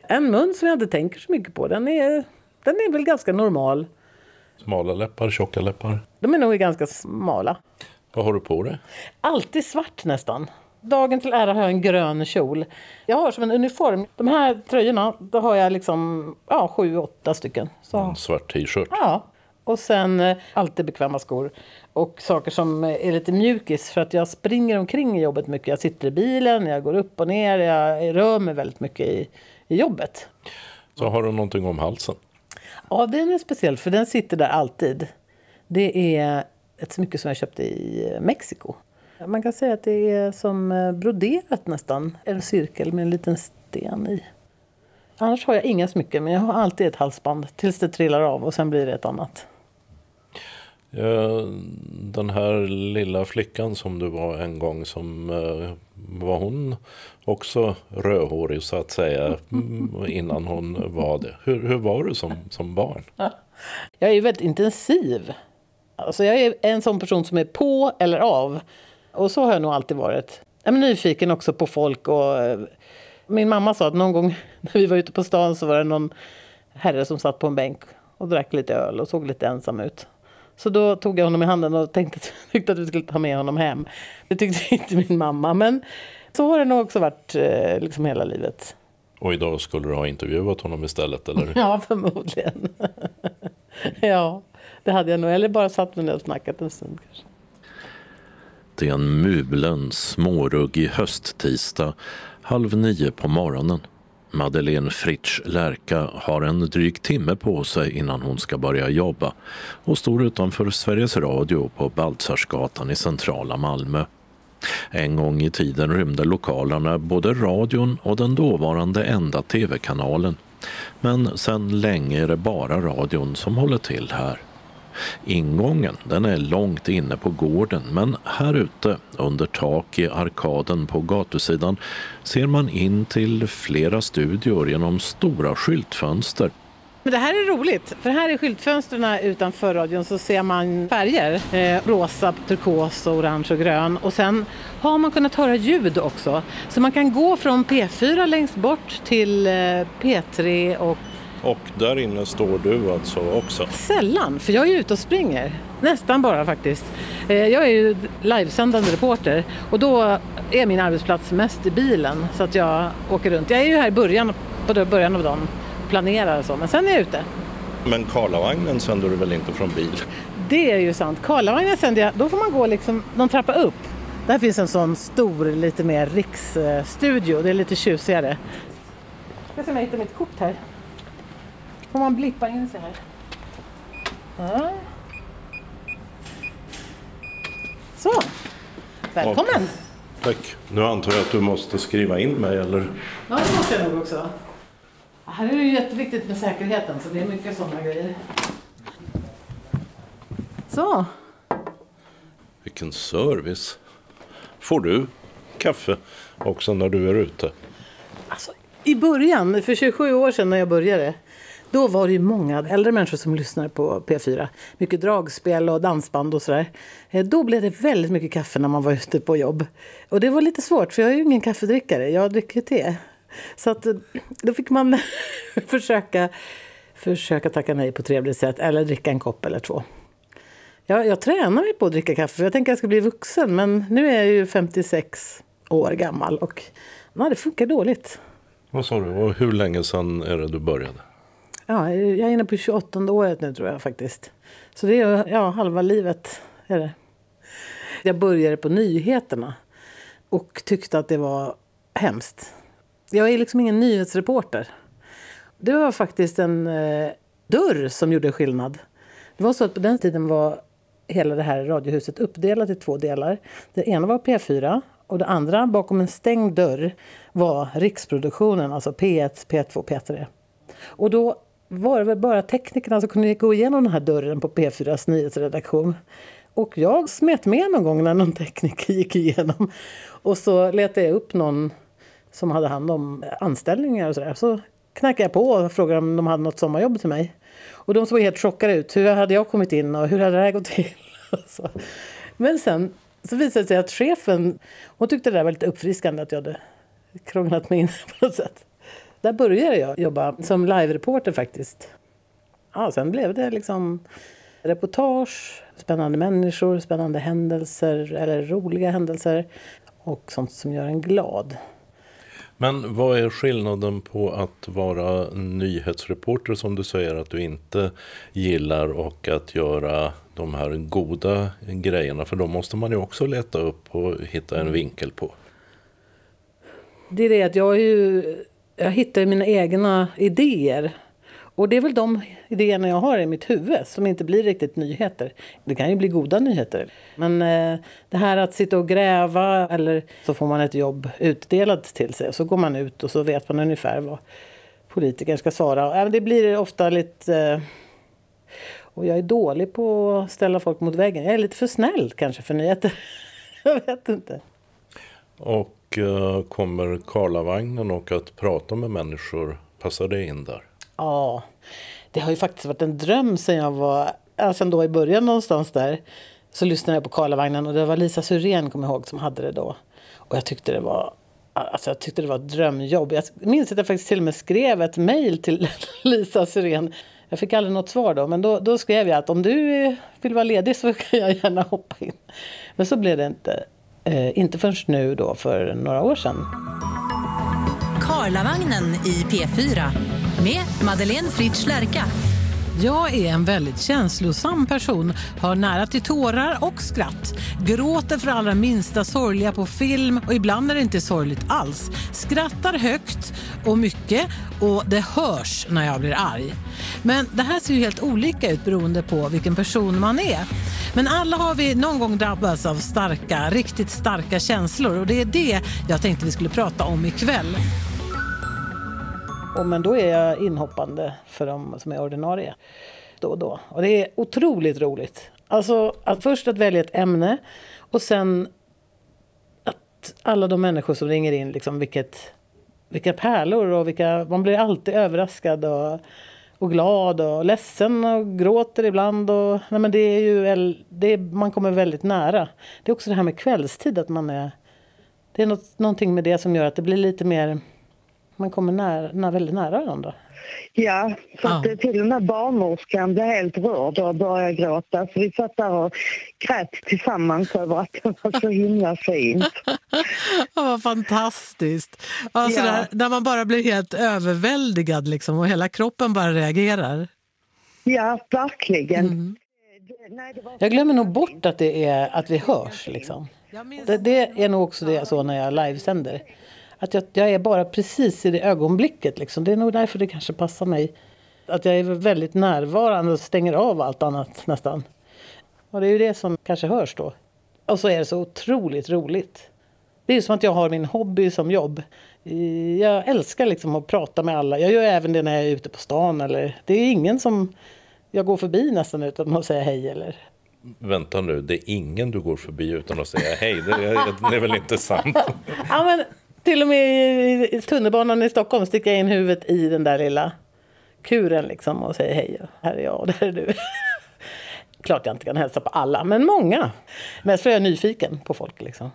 En mun som jag inte tänker så mycket på. Den är, den är väl ganska normal. Smala läppar, tjocka läppar? De är nog ganska smala. Vad har du på dig? Alltid svart nästan. Dagen till ära har jag en grön kjol. Jag har som en uniform. De här tröjorna, då har jag liksom ja, sju, åtta stycken. Så. En svart t-shirt? Ja. Och sen eh, alltid bekväma skor. Och saker som är lite mjukis för att jag springer omkring i jobbet mycket. Jag sitter i bilen, jag går upp och ner, jag rör mig väldigt mycket i, i jobbet. Så har du någonting om halsen? Ja, den är speciell för den sitter där alltid. Det är ett smycke som jag köpte i Mexiko. Man kan säga att det är som eh, broderat nästan. En cirkel med en liten sten i. Annars har jag inga smycken, men jag har alltid ett halsband tills det trillar av och sen blir det ett annat. Den här lilla flickan som du var en gång, som eh, var hon också rödhårig så att säga <laughs> innan hon var det? Hur, hur var du som, som barn? Jag är väldigt intensiv. Alltså jag är en sån person som är på eller av. Och så har jag nog alltid varit. Jag är nyfiken också på folk. Och eh, min mamma sa att någon gång <laughs> när vi var ute på stan så var det någon herre som satt på en bänk och drack lite öl och såg lite ensam ut. Så då tog jag honom i handen och tänkte, <laughs> tyckte att vi skulle ta med honom hem. Det tyckte <laughs> inte min mamma. Men så har det nog också varit eh, liksom hela livet. Och idag skulle du ha intervjuat honom istället, eller? <laughs> Ja, förmodligen. ja. Det hade jag nog. Eller bara satt mig ner och snackat en stund kanske. Det är en mulen, småruggig hösttisdag halv nio på morgonen. Madeleine Fritsch Lärka har en dryg timme på sig innan hon ska börja jobba och står utanför Sveriges Radio på Baltzarsgatan i centrala Malmö. En gång i tiden rymde lokalerna både radion och den dåvarande enda tv-kanalen. Men sedan länge är det bara radion som håller till här. Ingången den är långt inne på gården men här ute under tak i arkaden på gatusidan ser man in till flera studior genom stora skyltfönster. Men det här är roligt, för här i skyltfönstren utanför radion så ser man färger. Eh, rosa, turkos, orange och grön. Och sen har man kunnat höra ljud också. Så man kan gå från P4 längst bort till eh, P3 och och där inne står du alltså också. Sällan, för jag är ute och springer. Nästan bara faktiskt. Eh, Jag är ju livesändande reporter och då är min arbetsplats mest i bilen så att jag åker runt. Jag är ju här i början, på början av dagen och planerar och så, men sen är jag ute. Men Karlavagnen sänder du väl inte från bil? Det är ju sant. Karlavagnen sänder jag, då får man gå liksom någon trappa upp. Där finns en sån stor, lite mer riksstudio. Det är lite tjusigare. Jag ska se om jag hittar mitt kort här. Får man blippa in sig här. Ja. Så. Välkommen! Tack. Nu antar jag att du måste skriva in mig eller? Ja, det måste jag nog också. Här är det ju jätteviktigt med säkerheten så det är mycket sådana grejer. Så. Vilken service. Får du kaffe också när du är ute? Alltså, I början, för 27 år sedan när jag började, då var det ju många äldre människor som lyssnade på P4. Mycket dragspel och dansband och sådär. Eh, då blev det väldigt mycket kaffe när man var ute på jobb. Och det var lite svårt, för jag är ju ingen kaffedrickare. Jag dricker te. Så att, eh, då fick man <laughs> försöka, försöka tacka nej på ett trevligt sätt. Eller dricka en kopp eller två. Jag, jag tränar mig på att dricka kaffe, för jag tänker att jag ska bli vuxen. Men nu är jag ju 56 år gammal och nej, det funkar dåligt. Vad sa du? Och hur länge sedan är det du började? Ja, jag är inne på 28 året nu tror jag faktiskt. Så det är ja, halva livet. Är det. Jag började på nyheterna och tyckte att det var hemskt. Jag är liksom ingen nyhetsreporter. Det var faktiskt en eh, dörr som gjorde skillnad. Det var så att på den tiden var hela det här radiohuset uppdelat i två delar. Det ena var P4 och det andra bakom en stängd dörr var riksproduktionen, alltså P1, P2, P3. Och då var det väl bara teknikerna som kunde gå igenom den här dörren på P4s nyhetsredaktion. Och jag smet med någon gång när någon tekniker <laughs> gick igenom. Och så letade jag upp någon som hade hand om anställningar och sådär. Så knackade jag på och frågade om de hade något sommarjobb till mig. Och de såg helt chockade ut. Hur hade jag kommit in och hur hade det här gått till? <laughs> Så. Men sen så visade det sig att chefen, hon tyckte det där var lite uppfriskande att jag hade krånglat mig in <laughs> på något sätt. Där började jag jobba som live-reporter faktiskt. Ja, sen blev det liksom reportage, spännande människor, spännande händelser eller roliga händelser och sånt som gör en glad. Men vad är skillnaden på att vara nyhetsreporter som du säger att du inte gillar och att göra de här goda grejerna? För då måste man ju också leta upp och hitta en vinkel på. Det är det att jag, är ju, jag hittar mina egna idéer. Och det är väl de idéerna jag har i mitt huvud som inte blir riktigt nyheter. Det kan ju bli goda nyheter. Men eh, det här att sitta och gräva eller så får man ett jobb utdelat till sig. Och så går man ut och så vet man ungefär vad politikern ska svara. Det blir ofta lite... Eh, och jag är dålig på att ställa folk mot väggen. Jag är lite för snäll kanske för nyheter. <laughs> jag vet inte. Och eh, kommer Karlavagnen och att prata med människor, passar det in där? Ja, det har ju faktiskt varit en dröm sen jag var, sen då i början någonstans där. Så lyssnade jag på Karlavagnen och det var Lisa Syrén, kommer jag ihåg, som hade det då. Och jag tyckte det var, alltså jag tyckte det var ett drömjobb. Jag minns att jag faktiskt till och med skrev ett mejl till <laughs> Lisa Syrén. Jag fick aldrig något svar då, men då, då skrev jag att om du vill vara ledig så <laughs> kan jag gärna hoppa in. Men så blev det inte. Eh, inte förrän nu då, för några år sedan. Karlavagnen i P4 med Madeleine Fritsch Lärka. Jag är en väldigt känslosam person, har nära till tårar och skratt. Gråter för allra minsta sorgliga på film och ibland är det inte sorgligt alls. Skrattar högt och mycket och det hörs när jag blir arg. Men det här ser ju helt olika ut beroende på vilken person man är. Men alla har vi någon gång drabbats av starka, riktigt starka känslor och det är det jag tänkte vi skulle prata om ikväll. Och men då är jag inhoppande för de som är ordinarie. Då och då. Och det är otroligt roligt. Alltså att först att välja ett ämne och sen att alla de människor som ringer in, liksom vilket, vilka pärlor och vilka, man blir alltid överraskad och och glad och ledsen och gråter ibland. Och, nej men det är ju, det är, man kommer väldigt nära. Det är också det här med kvällstid, att man är... Det är något, någonting med det som gör att det blir lite mer... Man kommer nära, nära, väldigt nära varandra. Ja, så att Ja. till och med barnmorskan blev helt rörd och började gråta. Så vi satt där och grät tillsammans över att det var så himla fint. <laughs> Ja, vad fantastiskt! Alltså Ja. där, där man bara blir helt överväldigad liksom, och hela kroppen bara reagerar. Ja, verkligen. Mm. Jag glömmer nog bort att, det är, att vi hörs. Liksom. Det, det är nog också det så när jag livesänder. Att jag, jag är bara precis i det ögonblicket. Liksom. Det är nog därför det kanske passar mig. Att jag är väldigt närvarande och stänger av allt annat nästan. Och det är ju det som kanske hörs då. Och så är det så otroligt roligt. Det är ju som att jag har min hobby som jobb. Jag älskar liksom att prata med alla. Jag gör även det när jag är ute på stan. Eller, det är ingen som jag går förbi nästan utan att säga hej. Eller. Vänta nu, det är ingen du går förbi utan att säga hej. Det är, det är väl inte sant? Ja, men till och med i, i tunnelbanan i Stockholm sticker jag in huvudet i den där lilla kuren liksom och säger hej. Här är jag och där är du. <laughs> Klart jag inte kan hälsa på alla, men många. Mest för jag är nyfiken på folk. Liksom.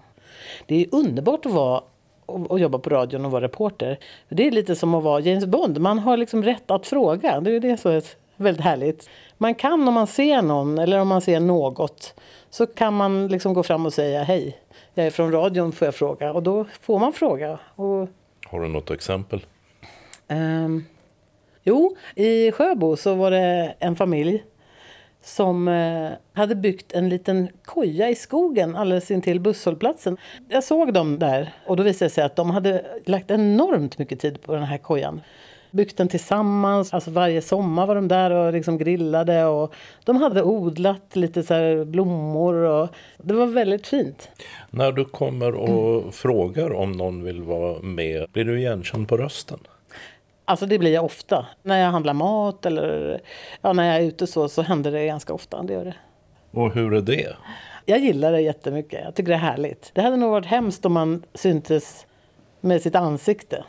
Det är underbart att vara och, och jobba på radion och vara reporter. Det är lite som att vara James Bond. Man har liksom rätt att fråga. Det är det som är väldigt härligt. Man kan om man ser någon eller om man ser något så kan man liksom gå fram och säga hej. Jag är från radion, får jag fråga? Och då får man fråga. Och, Har du något exempel? ehm, jo, i Sjöbo så var det en familj som eh, hade byggt en liten koja i skogen alldeles intill busshållplatsen. Jag såg dem där och då visade det sig att de hade lagt enormt mycket tid på den här kojan. Byggt den tillsammans, alltså varje sommar var de där och liksom grillade och de hade odlat lite så blommor och det var väldigt fint. När du kommer och frågar om någon vill vara med, blir du igenkänd på rösten? Alltså det blir jag ofta. När jag handlar mat eller ja, när jag är ute så, så händer det ganska ofta. Det gör det. Och hur är det? Jag gillar det jättemycket. Jag tycker det är härligt. Det hade nog varit hemskt om man syntes med sitt ansikte.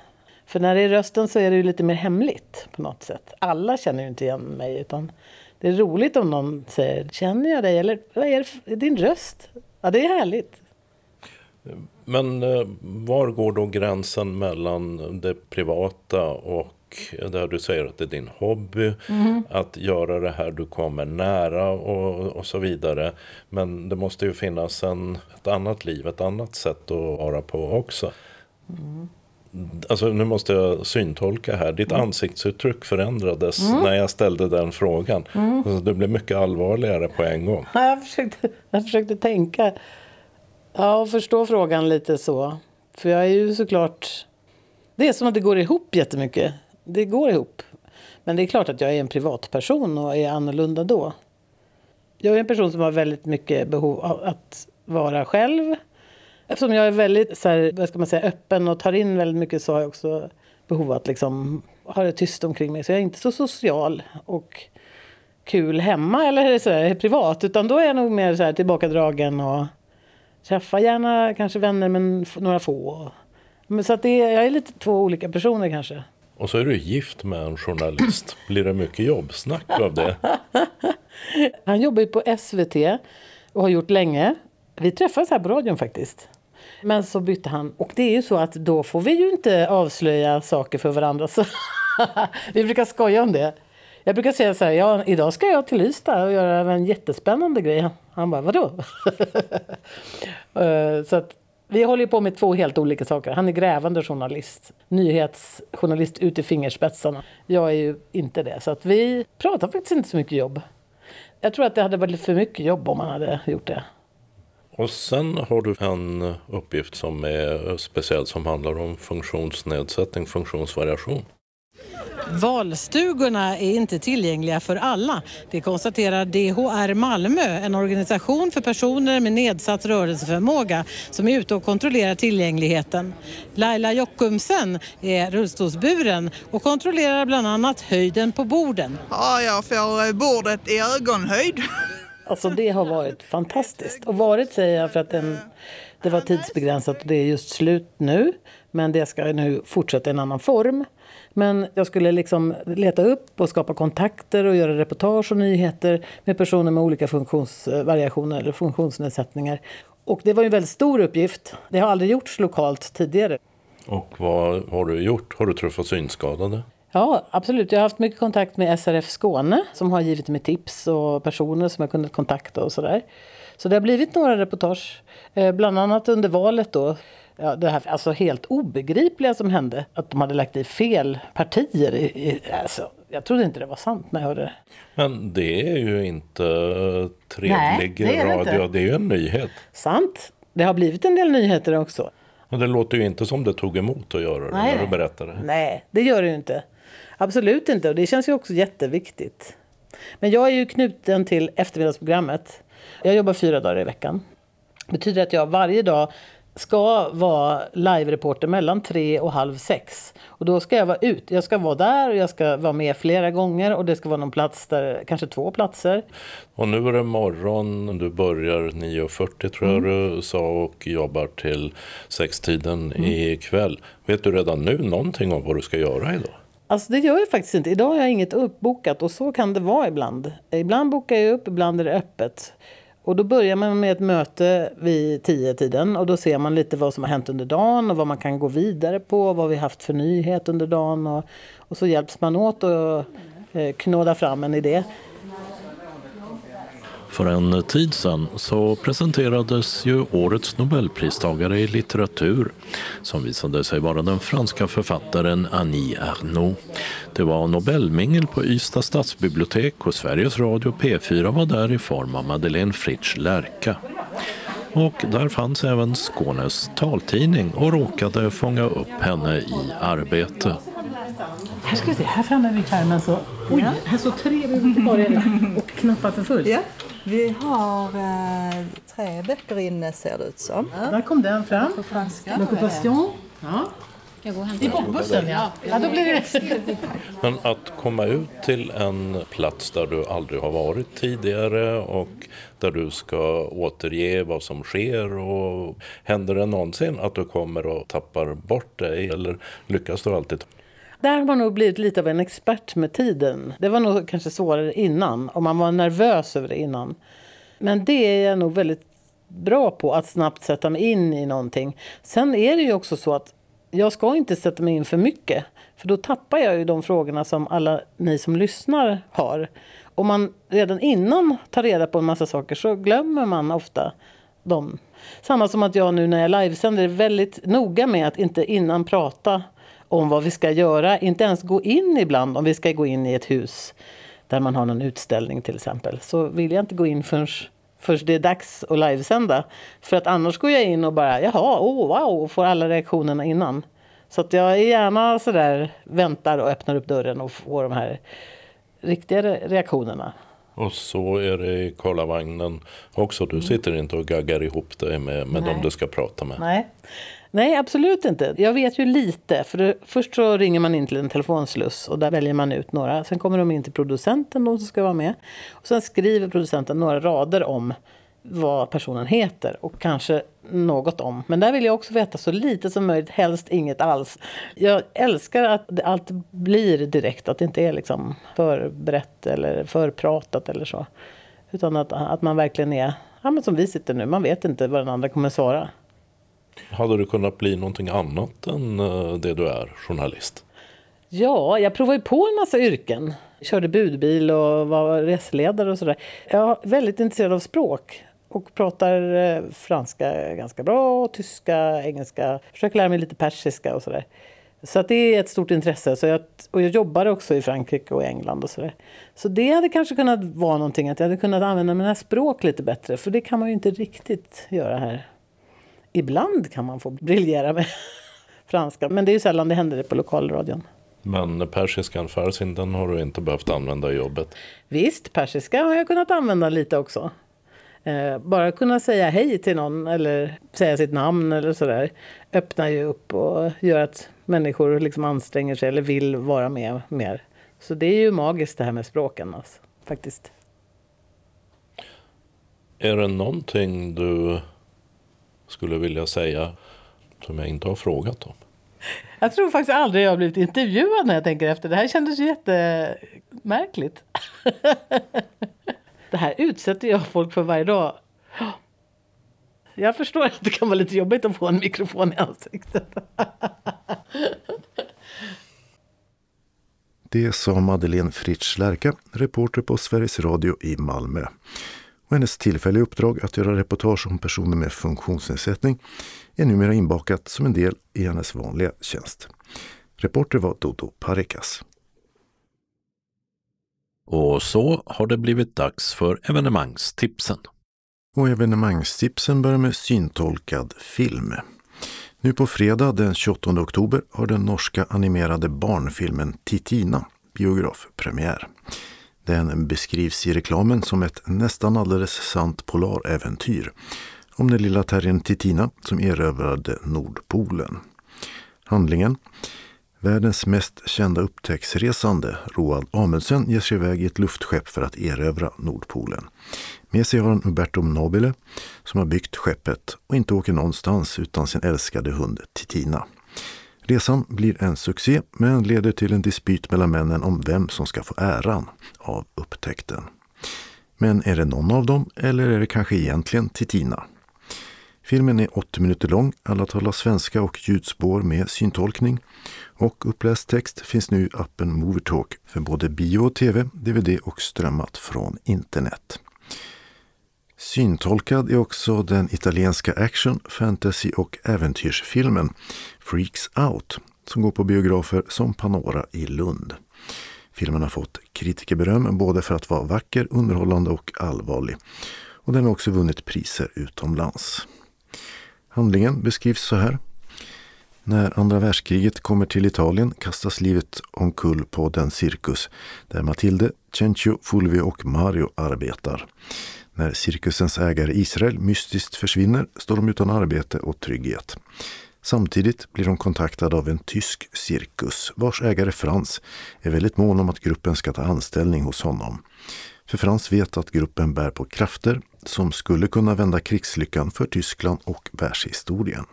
För när det är rösten så är det ju lite mer hemligt på något sätt. Alla känner ju inte igen mig utan det är roligt om någon säger Känner jag dig? Eller vad är det för, din röst? Ja, det är härligt. Men eh, var går då gränsen mellan det privata och där du säger att det är din hobby, att göra det här du kommer nära och, och så vidare. Men det måste ju finnas en, ett annat liv, ett annat sätt att vara på också. Alltså nu måste jag syntolka här. Ditt ansiktsuttryck förändrades när jag ställde den frågan. Alltså, det blev mycket allvarligare på en gång. Ja, Jag försökte, jag försökte tänka. Ja, och förstå frågan lite så. För jag är ju såklart... Det är som att det går ihop jättemycket. Det går ihop. Men det är klart att jag är en privatperson och är annorlunda då. Jag är en person som har väldigt mycket behov av att vara själv. Eftersom jag är väldigt så här, vad ska man säga, öppen och tar in väldigt mycket så har jag också behov av att liksom ha det tyst omkring mig. Så jag är inte så social och kul hemma eller så här, privat. Utan då är jag nog mer så här, tillbakadragen och träffar gärna kanske vänner men några få. Men så att det är, jag är lite två olika personer kanske. Och så är du gift med en journalist. Blir det mycket jobbsnack av det? <laughs> Han jobbar ju på SVT och har gjort länge. Vi träffades här på radion faktiskt. Men så bytte han. Och det är ju så att då får vi ju inte avslöja saker för varandra. Så <laughs> vi brukar skoja om det. Jag brukar säga så här, ja, idag ska jag till Ystad och göra en jättespännande grej. Han bara, vadå? <laughs> Eh, så att vi håller på med två helt olika saker. Han är grävande journalist, nyhetsjournalist ut i fingerspetsarna. Jag är ju inte det. Så att vi pratar faktiskt inte så mycket jobb. Jag tror att det hade varit för mycket jobb om man hade gjort det. Och sen har du en uppgift som är speciell som handlar om funktionsnedsättning, funktionsvariation. Valstugorna är inte tillgängliga för alla. Det konstaterar DHR Malmö, en organisation för personer med nedsatt rörelseförmåga som är ute och kontrollerar tillgängligheten. Laila Jockumsen är rullstolsburen och kontrollerar bland annat höjden på borden. Ja, jag får eh, bordet i ögonhöjd. <laughs> Alltså <laughs> det har varit fantastiskt. Och varit säger jag för att den, det var tidsbegränsat och det är just slut nu. Men det ska nu fortsätta i en annan form. Men jag skulle liksom leta upp och skapa kontakter och göra reportage och nyheter med personer med olika funktionsvariationer eller funktionsnedsättningar. Och det var ju en väldigt stor uppgift. Det har aldrig gjorts lokalt tidigare. Och vad har du gjort? Har du träffat synskadade? Ja, absolut. Jag har haft mycket kontakt med SRF Skåne som har givit mig tips och personer som jag kunnat kontakta och sådär. Så det har blivit några reportage, eh, bland annat under valet då. Ja, det här alltså helt obegripliga som hände, att de hade lagt i fel partier. I, i, alltså, jag trodde inte det var sant när jag hörde det. Men det är ju inte trevlig Nej, det radio, inte. det är ju en nyhet. Sant. Det har blivit en del nyheter också. Men det låter ju inte som det tog emot att göra det Nej. när du berättade. Nej, det gör det ju inte. Absolut inte. Och det känns ju också jätteviktigt. Men jag är ju knuten till eftermiddagsprogrammet. Jag jobbar fyra dagar i veckan. Det betyder att jag varje dag ska vara live-reporter mellan tre och halv sex. Och då ska jag vara ut. Jag ska vara där och jag ska vara med flera gånger och det ska vara någon plats där, kanske två platser. Och nu är det morgon, du börjar 9.40 tror jag du sa och jobbar till sextiden ikväll. Vet du redan nu någonting om vad du ska göra idag? Alltså det gör jag faktiskt inte. Idag har jag inget uppbokat och så kan det vara ibland. Ibland bokar jag upp, ibland är det öppet. Och då börjar man med ett möte vid tio tiden och då ser man lite vad som har hänt under dagen och vad man kan gå vidare på, vad vi haft för nyhet under dagen och, och så hjälps man åt och eh, knåda fram en idé. För en tid sedan så presenterades ju årets nobelpristagare i litteratur som visade sig vara den franska författaren Annie Ernaux. Det var Nobelmingel på Ystad stadsbibliotek och Sveriges Radio P4 var där i form av Madeleine Fritsch Lärka. Och där fanns även Skånes taltidning och råkade fånga upp henne i arbete. Här ska vi se, här framme vid skärmen så... Oj, här står tre bibliotekarier och knappar för fullt. Ja, vi har eh, tre böcker inne ser det ut som. Där kom den fram. På franska. L'occupation. Ja. I bokbussen, ja. ja. Då blir det... <laughs> Men att komma ut till en plats där du aldrig har varit tidigare och där du ska återge vad som sker och händer det någonsin att du kommer och tappar bort dig eller lyckas du alltid? Där har man nog blivit lite av en expert med tiden. Det var nog kanske svårare innan och man var nervös över det innan. Men det är jag nog väldigt bra på, att snabbt sätta mig in i någonting. Sen är det ju också så att jag ska inte sätta mig in för mycket. För då tappar jag ju de frågorna som alla ni som lyssnar har. Om man redan innan tar reda på en massa saker så glömmer man ofta dem. Samma som att jag nu när jag livesänder är väldigt noga med att inte innan prata om vad vi ska göra. Inte ens gå in ibland om vi ska gå in i ett hus där man har någon utställning till exempel. Så vill jag inte gå in förrän, förrän det är dags att livesända. För att annars går jag in och bara jaha, oh, wow, och får alla reaktionerna innan. Så att jag är gärna sådär väntar och öppnar upp dörren och får de här riktiga re- reaktionerna. Och så är det i Karlavagnen också. Du sitter inte och gaggar ihop dig med, med Nej. dem du ska prata med. Nej. Nej, absolut inte. Jag vet ju lite. För det, först så ringer man in till en telefonsluss och där väljer man ut några. Sen kommer de in till producenten, de som ska vara med. Och sen skriver producenten några rader om vad personen heter och kanske något om. Men där vill jag också veta så lite som möjligt, helst inget alls. Jag älskar att allt blir direkt, att det inte är liksom förberett eller förpratat eller så. Utan att, att man verkligen är, ja, men som vi sitter nu, man vet inte vad den andra kommer svara. Hade du kunnat bli någonting annat än eh, det du är, journalist? Ja, jag provade ju på en massa yrken. Körde budbil och var reseledare och sådär. Jag är väldigt intresserad av språk och pratar eh, franska ganska bra, tyska, engelska. Försöker lära mig lite persiska och sådär. Så att det är ett stort intresse. Så jag, och jag jobbar också i Frankrike och England och sådär. Så det hade kanske kunnat vara någonting, att jag hade kunnat använda mina språk lite bättre. För det kan man ju inte riktigt göra här. Ibland kan man få briljera med <laughs> franska, men det är ju sällan det händer det på lokalradion. Men persiskan farsin, den har du inte behövt använda i jobbet. Visst, persiska har jag kunnat använda lite också. Eh, bara kunna säga hej till någon eller säga sitt namn eller sådär öppnar ju upp och gör att människor liksom anstränger sig eller vill vara med mer. Så det är ju magiskt det här med språken alltså, faktiskt. Är det någonting du skulle vilja säga som jag inte har frågat om? Jag tror faktiskt aldrig jag har blivit intervjuad när jag tänker efter. Det här kändes ju jättemärkligt. <laughs> Det här utsätter jag folk för varje dag. Jag förstår att det kan vara lite jobbigt att få en mikrofon i ansiktet. <laughs> Det sa Madeleine Fritsch Lärka, reporter på Sveriges Radio i Malmö. Och hennes tillfälliga uppdrag att göra reportage om personer med funktionsnedsättning är numera inbakat som en del i hennes vanliga tjänst. Reporter var Dodo Parikas. Och så har det blivit dags för evenemangstipsen. Och evenemangstipsen börjar med syntolkad film. Nu på fredag den 28 oktober har den norska animerade barnfilmen Titina biografpremiär. Den beskrivs i reklamen som ett nästan alldeles sant polaräventyr om den lilla terriern Titina som erövrade Nordpolen. Handlingen Världens mest kända upptäcktsresande, Roald Amundsen, ger sig iväg i ett luftskepp för att erövra Nordpolen. Med sig har han Umberto Nobile som har byggt skeppet och inte åker någonstans utan sin älskade hund Titina. Resan blir en succé men leder till en dispyt mellan männen om vem som ska få äran av upptäckten. Men är det någon av dem eller är det kanske egentligen Titina? Filmen är 80 minuter lång, alla talar svenska och ljudspår med syntolkning. Och uppläst text finns nu i appen Movertalk för både bio och tv, dvd och strömmat från internet. Syntolkad är också den italienska action, fantasy och äventyrsfilmen Freaks Out som går på biografer som Panora i Lund. Filmen har fått kritikerberöm både för att vara vacker, underhållande och allvarlig. Och den har också vunnit priser utomlands. Handlingen beskrivs så här. När andra världskriget kommer till Italien kastas livet omkull på den cirkus där Matilde, Cencio, Fulvio och Mario arbetar. När cirkusens ägare Israel mystiskt försvinner står de utan arbete och trygghet. Samtidigt blir de kontaktade av en tysk cirkus vars ägare Frans är väldigt mån om att gruppen ska ta anställning hos honom. För Frans vet att gruppen bär på krafter som skulle kunna vända krigslyckan för Tyskland och världshistorien.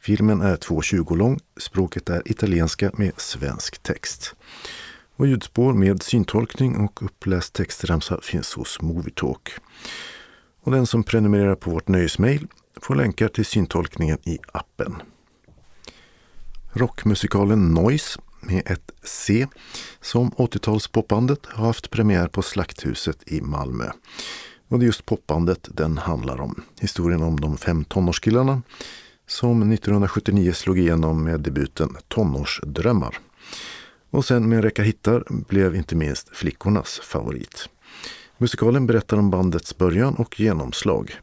Filmen är 2.20 lång, språket är italienska med svensk text. Och ljudspår med syntolkning och uppläst textremsa finns hos Movietalk. Och den som prenumererar på vårt nöjesmail får länkar till syntolkningen i appen. Rockmusikalen Noise med ett C som 80-talspopbandet har haft premiär på Slakthuset i Malmö. Och det är just popbandet den handlar om. Historien om de fem tonårskillarna som 1979 slog igenom med debuten Tonårsdrömmar. Och sen med en räcka hittar blev inte minst flickornas favorit. Musikalen berättar om bandets början och genomslag.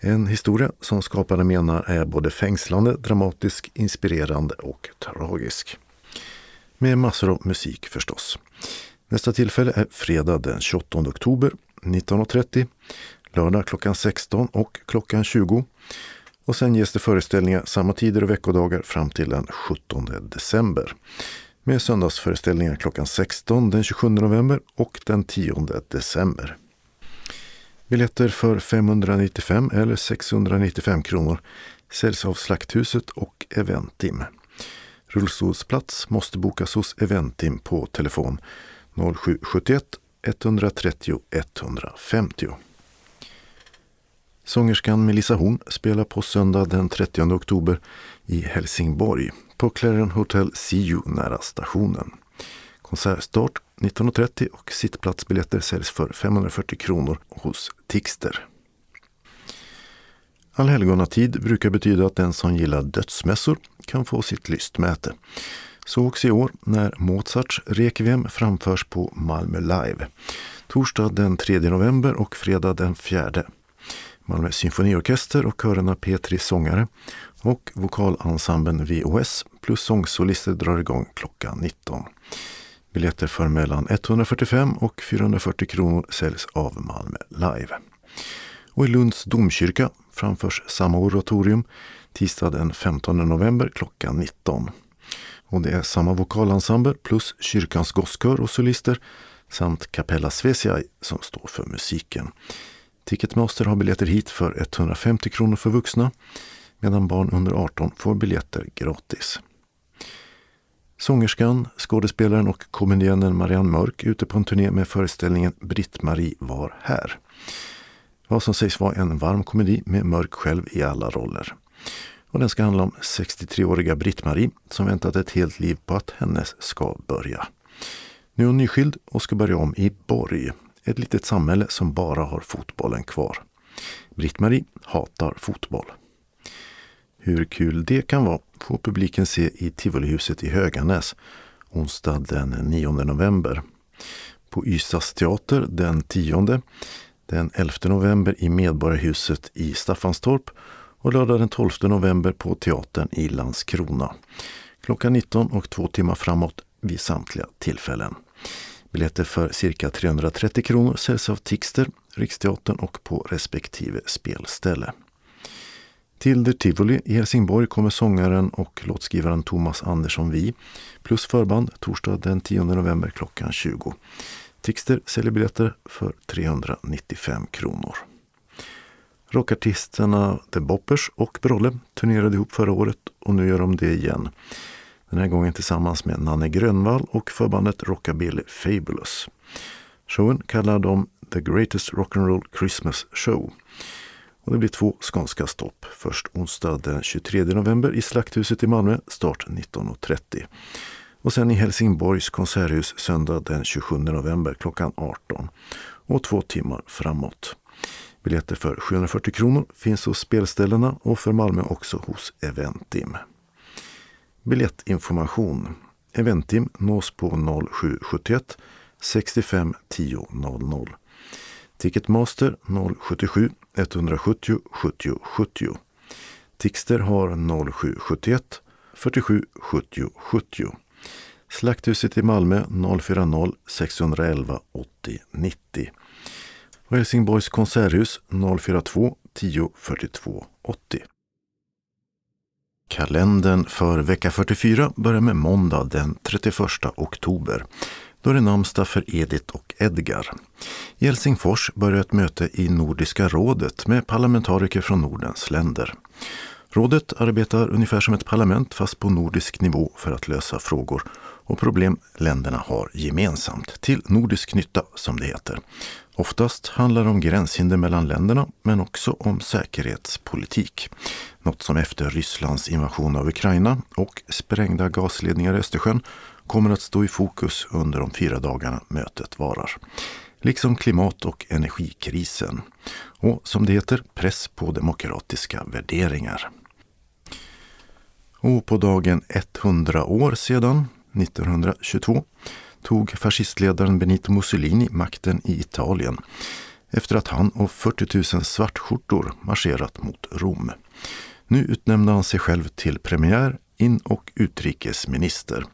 En historia som skaparen menar är både fängslande, dramatisk, inspirerande och tragisk. Med massor av musik förstås. Nästa tillfälle är fredag den 28 oktober 19.30, lördag klockan 16 och klockan 20. Och sen ges det föreställningar samma tider och veckodagar fram till den 17 december. Med söndagsföreställningar klockan 16 den 27 november och den 10 december. Biljetter för 595 eller 695 kronor säljs av Slakthuset och Eventim. Rullstolsplats måste bokas hos Eventim på telefon 0771 130 150. Sångerskan Melissa Horn spelar på söndag den 30 oktober i Helsingborg på Clarion Hotel Siu nära stationen. Konsertstart 19.30 och sittplatsbiljetter säljs för 540 kronor hos Tixter. Allhelgonatid brukar betyda att den som gillar dödsmässor kan få sitt lystmäte. Så också i år när Mozarts Requiem framförs på Malmö Live. Torsdag den 3 november och fredag den 4. Malmö symfoniorkester och körerna P3 sångare och vokalensemblen VOS plus sångsolister drar igång klockan 19. Biljetter för mellan 145 och 440 kronor säljs av Malmö Live. Och i Lunds domkyrka framförs samma oratorium tisdag den 15 november klockan 19. Och det är samma vokalensemble plus kyrkans gosskör och solister samt Capella Svesiai som står för musiken. Ticketmaster har biljetter hit för 150 kronor för vuxna medan barn under 18 får biljetter gratis. Sångerskan, skådespelaren och komedianen Marianne Mörk ute på en turné med föreställningen Britt-Marie var här. Vad som sägs vara en varm komedi med Mörk själv i alla roller. Och den ska handla om 63-åriga Britt-Marie som väntat ett helt liv på att hennes ska börja. Nu är hon nyskild och ska börja om i Borg, ett litet samhälle som bara har fotbollen kvar. Britt-Marie hatar fotboll. Hur kul det kan vara får publiken se i Tivolihuset i Höganäs onsdag den 9 november. På Ystads teater den 10, den 11 november i Medborgarhuset i Staffanstorp och lördag den 12 november på teatern i Landskrona. Klockan 19 och två timmar framåt vid samtliga tillfällen. Biljetter för cirka 330 kronor säljs av Tixter, Riksteatern och på respektive spelställe. Till The Tivoli i Helsingborg kommer sångaren och låtskrivaren Thomas Andersson Vi plus förband torsdag den 10 november klockan 20. Tixter säljer biljetter för 395 kronor. Rockartisterna The Boppers och Brolle turnerade ihop förra året och nu gör de det igen. Den här gången tillsammans med Nanne Grönvall och förbandet Rockabilly Fabulous. Showen kallar de The Greatest Rock'n'Roll Christmas Show. Och det blir två skånska stopp. Först onsdag den 23 november i Slakthuset i Malmö, start 19.30. Och sen i Helsingborgs konserthus söndag den 27 november klockan 18. Och två timmar framåt. Biljetter för 740 kronor finns hos spelställena och för Malmö också hos Eventim. Biljettinformation. Eventim nås på 0771 65 10 00. Ticketmaster 077 170 70 70. Tixter har 0771 47 70 70. Slakthuset i Malmö 040 611 80 90. Och Helsingborgs konserthus 042 10 42 80. Kalendern för vecka 44 börjar med måndag den 31 oktober. Då är det namnsdag för Edith och Edgar. I Helsingfors börjar ett möte i Nordiska rådet med parlamentariker från Nordens länder. Rådet arbetar ungefär som ett parlament fast på nordisk nivå för att lösa frågor och problem länderna har gemensamt, till nordisk nytta som det heter. Oftast handlar det om gränshinder mellan länderna men också om säkerhetspolitik. Något som efter Rysslands invasion av Ukraina och sprängda gasledningar i Östersjön kommer att stå i fokus under de fyra dagarna mötet varar. Liksom klimat och energikrisen. Och som det heter, press på demokratiska värderingar. Och på dagen 100 år sedan, 1922, tog fascistledaren Benito Mussolini makten i Italien efter att han och 40 000 svartskjortor marscherat mot Rom. Nu utnämnde han sig själv till premiär, in och utrikesminister.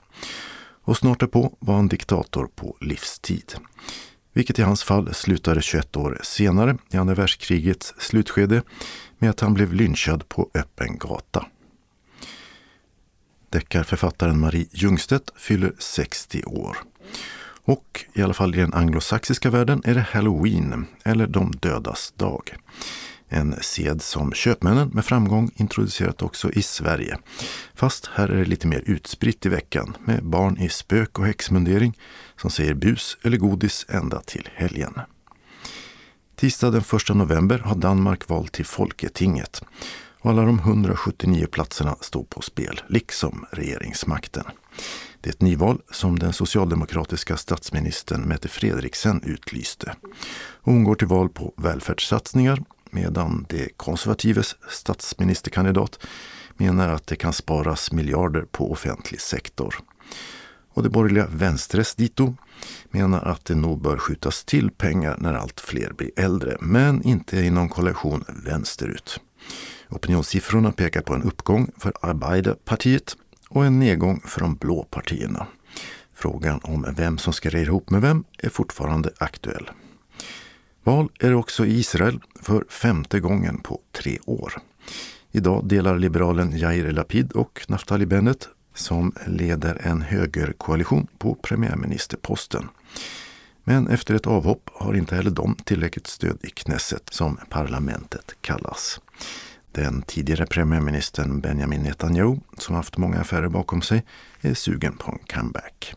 Och snart därpå var han diktator på livstid. Vilket i hans fall slutade 21 år senare, i andra världskrigets slutskede, med att han blev lynchad på öppen gata. Deckarförfattaren Marie Ljungstedt fyller 60 år. Och i alla fall i den anglosaxiska världen är det Halloween, eller de dödas dag. En sed som köpmännen med framgång introducerat också i Sverige. Fast här är det lite mer utspritt i veckan med barn i spök och häxmundering som säger bus eller godis ända till helgen. Tisdag den 1 november har Danmark valt till Folketinget och alla de 179 platserna står på spel, liksom regeringsmakten. Det är ett nyval som den socialdemokratiska statsministern Mette Frederiksen utlyste. hon går till val på välfärdssatsningar medan de konservatives statsministerkandidat menar att det kan sparas miljarder på offentlig sektor. Och det borgerliga Vänstres dito menar att det nog bör skjutas till pengar när allt fler blir äldre, men inte i någon koalition vänsterut. Opinionssiffrorna pekar på en uppgång för Arbeiderpartiet och en nedgång för de blå partierna. Frågan om vem som ska regera ihop med vem är fortfarande aktuell. Val är det också i Israel för femte gången på tre år. Idag delar liberalen Yair Lapid och Naftali Bennett som leder en högerkoalition på premiärministerposten. Men efter ett avhopp har inte heller de tillräckligt stöd i Knesset, som parlamentet kallas. Den tidigare premiärministern Benjamin Netanyahu, som haft många affärer bakom sig, är sugen på en comeback.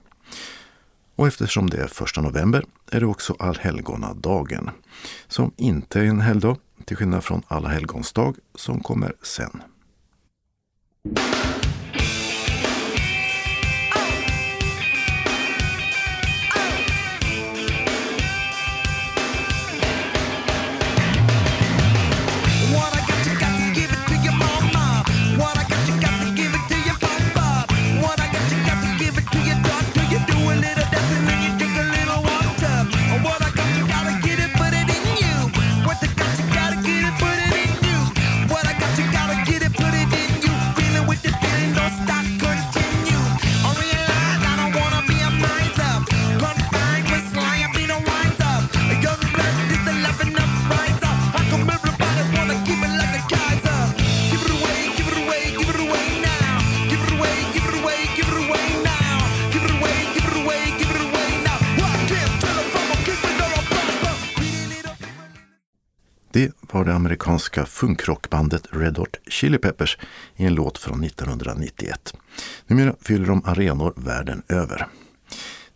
Och eftersom det är första november är det också allhelgonadagen, som inte är en helgdag, till skillnad från alla helgons dag som kommer sen. Det var det amerikanska funkrockbandet Red Hot Chili Peppers i en låt från 1991. Numera fyller de arenor världen över.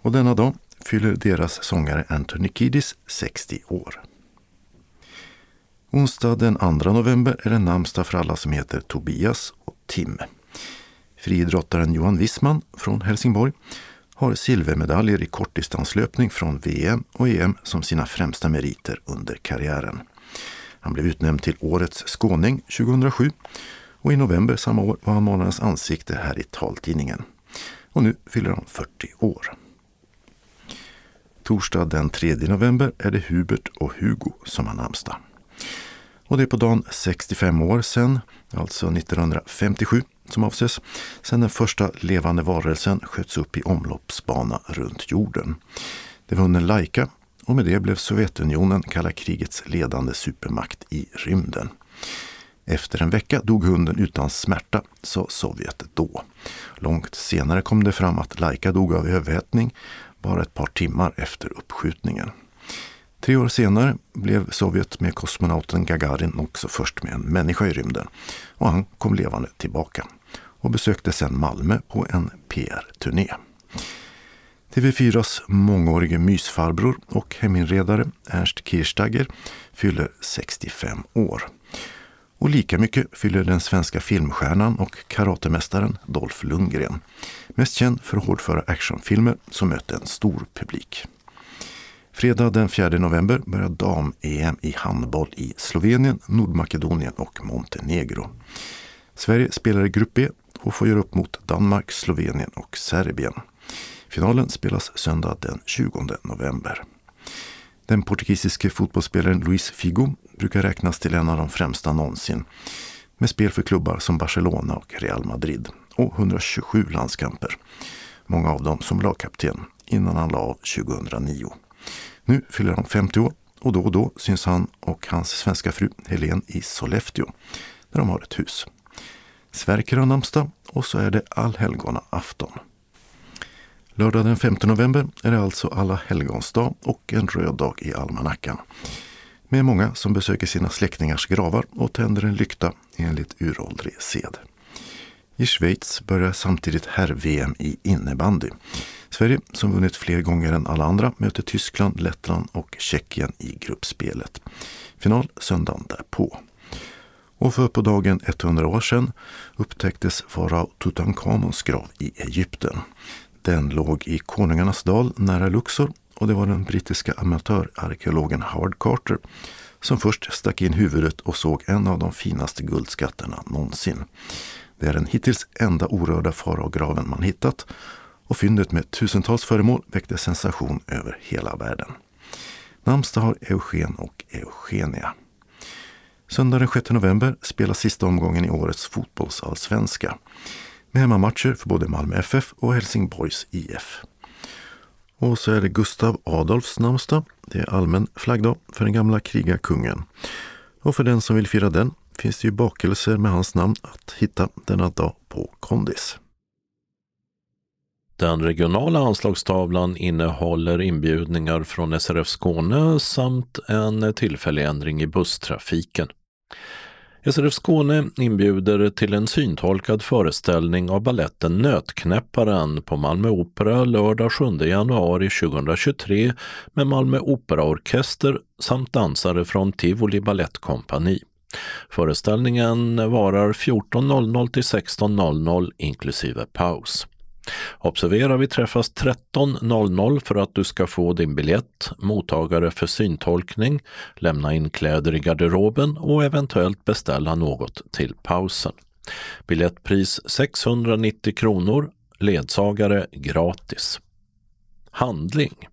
Och denna dag fyller deras sångare Anthony Kiddis 60 år. Onsdag den 2 november är det namnsdag för alla som heter Tobias och Tim. Friidrottaren Johan Wissman från Helsingborg har silvermedaljer i kortdistanslöpning från VM och EM som sina främsta meriter under karriären. Han blev utnämnd till Årets skåning 2007 och i november samma år var han månadens ansikte här i taltidningen. Och nu fyller han 40 år. Torsdag den 3 november är det Hubert och Hugo som har namnsdag. Och det är på dagen 65 år sedan, alltså 1957 som avses, sedan den första levande varelsen sköts upp i omloppsbana runt jorden. Det var hunden Laika och med det blev Sovjetunionen kalla krigets ledande supermakt i rymden. Efter en vecka dog hunden utan smärta, sa Sovjet då. Långt senare kom det fram att Laika dog av överhettning bara ett par timmar efter uppskjutningen. Tre år senare blev Sovjet med kosmonauten Gagarin också först med en människa i rymden och han kom levande tillbaka och besökte sedan Malmö på en PR-turné. TV4s mångårige mysfarbror och heminredare Ernst Kirchsteiger fyller 65 år. Och lika mycket fyller den svenska filmstjärnan och karatemästaren Dolph Lundgren. Mest känd för hårdföra actionfilmer som mötte en stor publik. Fredag den 4 november börjar dam-EM i handboll i Slovenien, Nordmakedonien och Montenegro. Sverige spelar i Grupp B och får göra upp mot Danmark, Slovenien och Serbien. Finalen spelas söndag den 20 november. Den portugisiske fotbollsspelaren Luis Figo brukar räknas till en av de främsta någonsin med spel för klubbar som Barcelona och Real Madrid och 127 landskamper. Många av dem som lagkapten innan han la av 2009. Nu fyller han 50 år och då och då syns han och hans svenska fru Helen i Sollefteå där de har ett hus. Sverker har namnsdag och så är det allhelgona afton. Lördag den 5 november är det alltså alla helgons dag och en röd dag i almanackan. Med många som besöker sina släktingars gravar och tänder en lykta enligt uråldrig sed. I Schweiz börjar samtidigt herr-VM i innebandy. Sverige, som vunnit fler gånger än alla andra, möter Tyskland, Lettland och Tjeckien i gruppspelet. Final söndagen därpå. Och för på dagen 100 år sedan upptäcktes farao Tutankhamons grav i Egypten. Den låg i Konungarnas dal nära Luxor och det var den brittiska amatörarkeologen Howard Carter som först stack in huvudet och såg en av de finaste guldskatterna någonsin. Det är den hittills enda orörda faraograven man hittat och fyndet med tusentals föremål väckte sensation över hela världen. Namnsdag har Eugen och Eugenia. Söndag den 6 november spelas sista omgången i årets fotbollsallsvenska med hemmamatcher för både Malmö FF och Helsingborgs IF. Och så är det Gustav Adolfs namnsdag. Det är allmän flaggdag för den gamla krigarkungen. Och för den som vill fira den finns det ju bakelser med hans namn att hitta denna dag på Kondis. Den regionala anslagstavlan innehåller inbjudningar från SRF Skåne samt en tillfällig ändring i busstrafiken. SRF Skåne inbjuder till en syntolkad föreställning av balletten Nötknäpparen på Malmö Opera lördag 7 januari 2023 med Malmö Operaorkester samt dansare från Tivoli Balettkompani. Föreställningen varar 14.00 till 16.00 inklusive paus. Observera, vi träffas 13.00 för att du ska få din biljett, mottagare för syntolkning, lämna in kläder i garderoben och eventuellt beställa något till pausen. Biljettpris 690 kronor, ledsagare gratis. Handling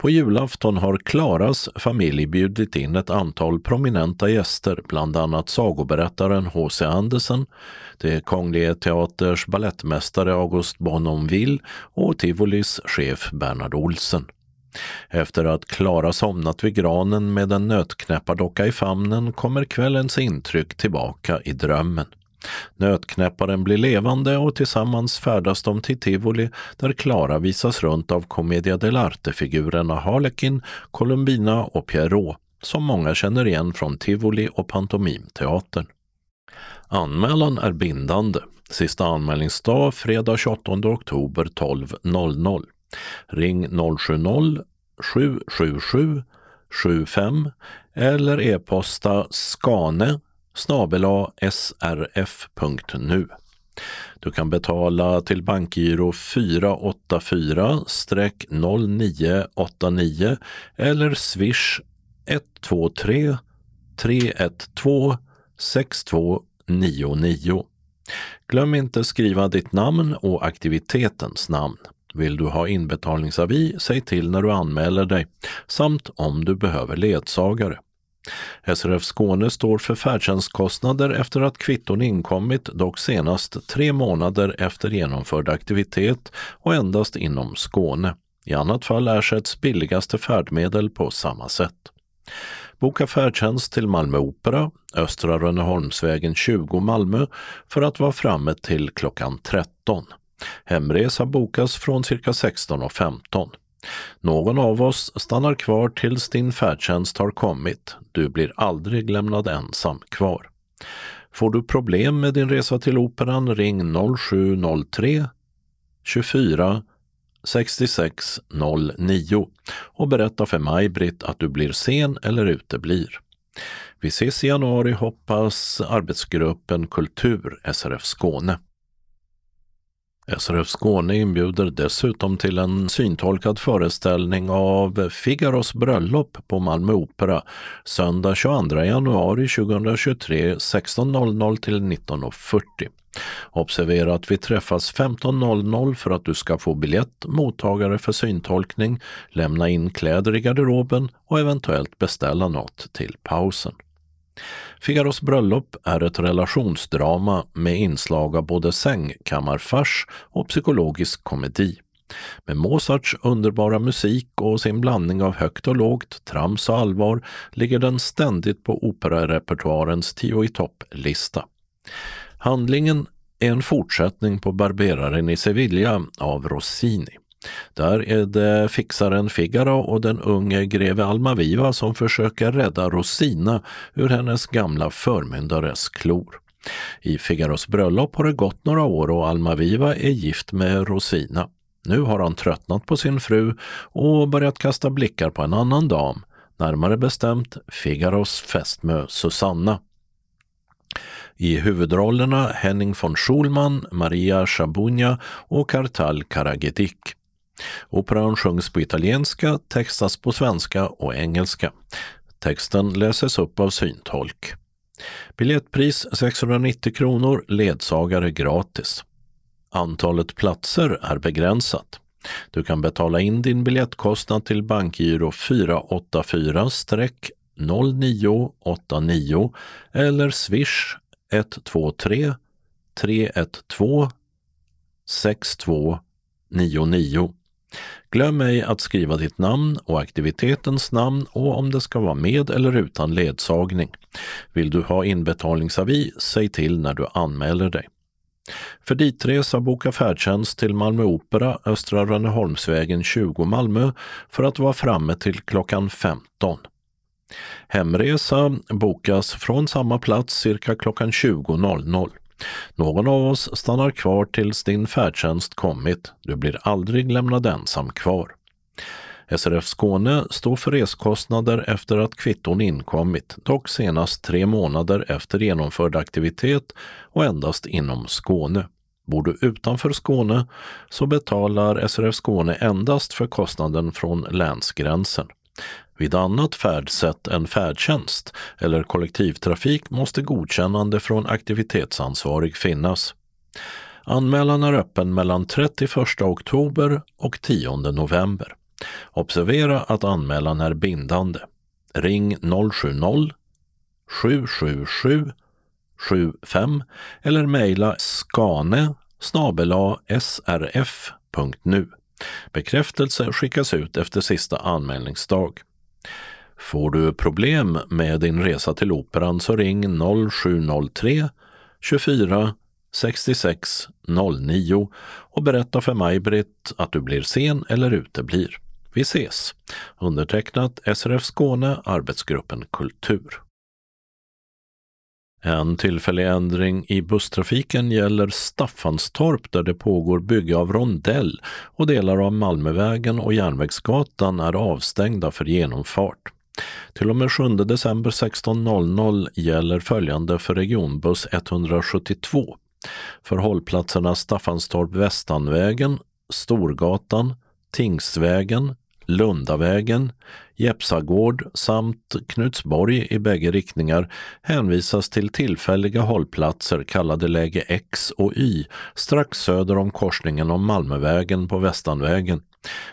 på julafton har Klaras familj bjudit in ett antal prominenta gäster, bland annat sagoberättaren H.C. Andersen, det Kungliga Teaters ballettmästare August Bournonville och Tivolis chef Bernhard Olsen. Efter att Klara somnat vid granen med en nötknäppardocka i famnen kommer kvällens intryck tillbaka i drömmen. Nötknäpparen blir levande och tillsammans färdas de till tivoli där Klara visas runt av Commedia dell'arte-figurerna Harlekin, Columbina och Pierrot som många känner igen från tivoli och pantomimteatern. Anmälan är bindande. Sista anmälningsdag fredag 28 oktober 12.00. Ring 070 777 75 eller e-posta skane snabela srf.nu. Du kan betala till bankgiro 484-0989 eller swish 123 312 6299. Glöm inte skriva ditt namn och aktivitetens namn. Vill du ha inbetalningsavi, säg till när du anmäler dig samt om du behöver ledsagare. SRF Skåne står för färdtjänstkostnader efter att kvitton inkommit, dock senast tre månader efter genomförd aktivitet och endast inom Skåne. I annat fall ersätts billigaste färdmedel på samma sätt. Boka färdtjänst till Malmö Opera, Östra Rönneholmsvägen 20 Malmö för att vara framme till klockan 13. Hemresa bokas från cirka 16.15. Någon av oss stannar kvar tills din färdtjänst har kommit. Du blir aldrig lämnad ensam kvar. Får du problem med din resa till Operan, ring 0703 24 66 09 och berätta för Maj-Britt att du blir sen eller uteblir. Vi ses i januari hoppas arbetsgruppen Kultur SRF Skåne. SRF Skåne inbjuder dessutom till en syntolkad föreställning av Figaros bröllop på Malmö Opera söndag 22 januari 2023 16.00 till 19.40. Observera att vi träffas 15.00 för att du ska få biljett, mottagare för syntolkning, lämna in kläder i garderoben och eventuellt beställa något till pausen. Figaros bröllop är ett relationsdrama med inslag av både sängkammarfars och psykologisk komedi. Med Mozarts underbara musik och sin blandning av högt och lågt, trams och allvar ligger den ständigt på operarepertoarens tio i topp-lista. Handlingen är en fortsättning på Barberaren i Sevilla av Rossini. Där är det fixaren Figaro och den unge greve Almaviva som försöker rädda Rosina ur hennes gamla förmyndares klor. I Figaros bröllop har det gått några år och Almaviva är gift med Rosina. Nu har han tröttnat på sin fru och börjat kasta blickar på en annan dam, närmare bestämt Figaros fästmö Susanna. I huvudrollerna Henning von Schulman, Maria Schabunja och Kartal Karagedik. Operan sjungs på italienska, textas på svenska och engelska. Texten läses upp av syntolk. Biljettpris 690 kronor, ledsagare gratis. Antalet platser är begränsat. Du kan betala in din biljettkostnad till bankgiro 484-0989 eller swish 123 312 6299. Glöm ej att skriva ditt namn och aktivitetens namn och om det ska vara med eller utan ledsagning. Vill du ha inbetalningsavi, säg till när du anmäler dig. För ditresa boka färdtjänst till Malmö Opera, Östra Rönneholmsvägen 20 Malmö för att vara framme till klockan 15. Hemresa bokas från samma plats cirka klockan 20.00. Någon av oss stannar kvar tills din färdtjänst kommit. Du blir aldrig lämnad ensam kvar. SRF Skåne står för reskostnader efter att kvitton inkommit, dock senast tre månader efter genomförd aktivitet och endast inom Skåne. Bor du utanför Skåne så betalar SRF Skåne endast för kostnaden från länsgränsen. Vid annat färdsätt än färdtjänst eller kollektivtrafik måste godkännande från aktivitetsansvarig finnas. Anmälan är öppen mellan 31 oktober och 10 november. Observera att anmälan är bindande. Ring 070 777 75 eller mejla skane srf.nu. Bekräftelse skickas ut efter sista anmälningsdag. Får du problem med din resa till Operan så ring 0703 24 66 09 och berätta för Maj-Britt att du blir sen eller uteblir. Vi ses! Undertecknat SRF Skåne, Arbetsgruppen Kultur. En tillfällig ändring i busstrafiken gäller Staffanstorp där det pågår bygge av rondell och delar av Malmövägen och Järnvägsgatan är avstängda för genomfart. Till och med 7 december 16.00 gäller följande för regionbuss 172. För hållplatserna Staffanstorp Västanvägen, Storgatan, Tingsvägen, Lundavägen, Jeppsagård samt Knutsborg i bägge riktningar hänvisas till tillfälliga hållplatser kallade läge X och Y strax söder om korsningen om Malmövägen på Västanvägen,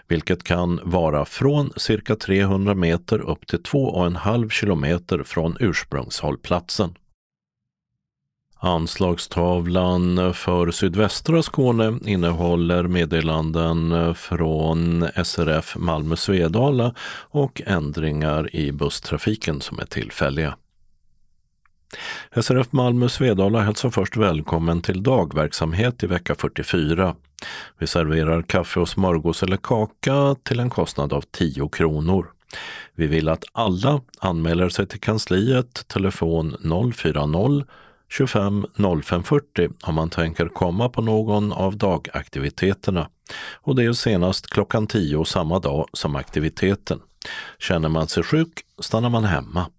vilket kan vara från cirka 300 meter upp till 2,5 kilometer från ursprungshållplatsen. Anslagstavlan för sydvästra Skåne innehåller meddelanden från SRF Malmö Svedala och ändringar i busstrafiken som är tillfälliga. SRF Malmö Svedala hälsar först välkommen till dagverksamhet i vecka 44. Vi serverar kaffe och smörgås eller kaka till en kostnad av 10 kronor. Vi vill att alla anmäler sig till kansliet, telefon 040 25 0540 om man tänker komma på någon av dagaktiviteterna och det är senast klockan 10 samma dag som aktiviteten. Känner man sig sjuk stannar man hemma.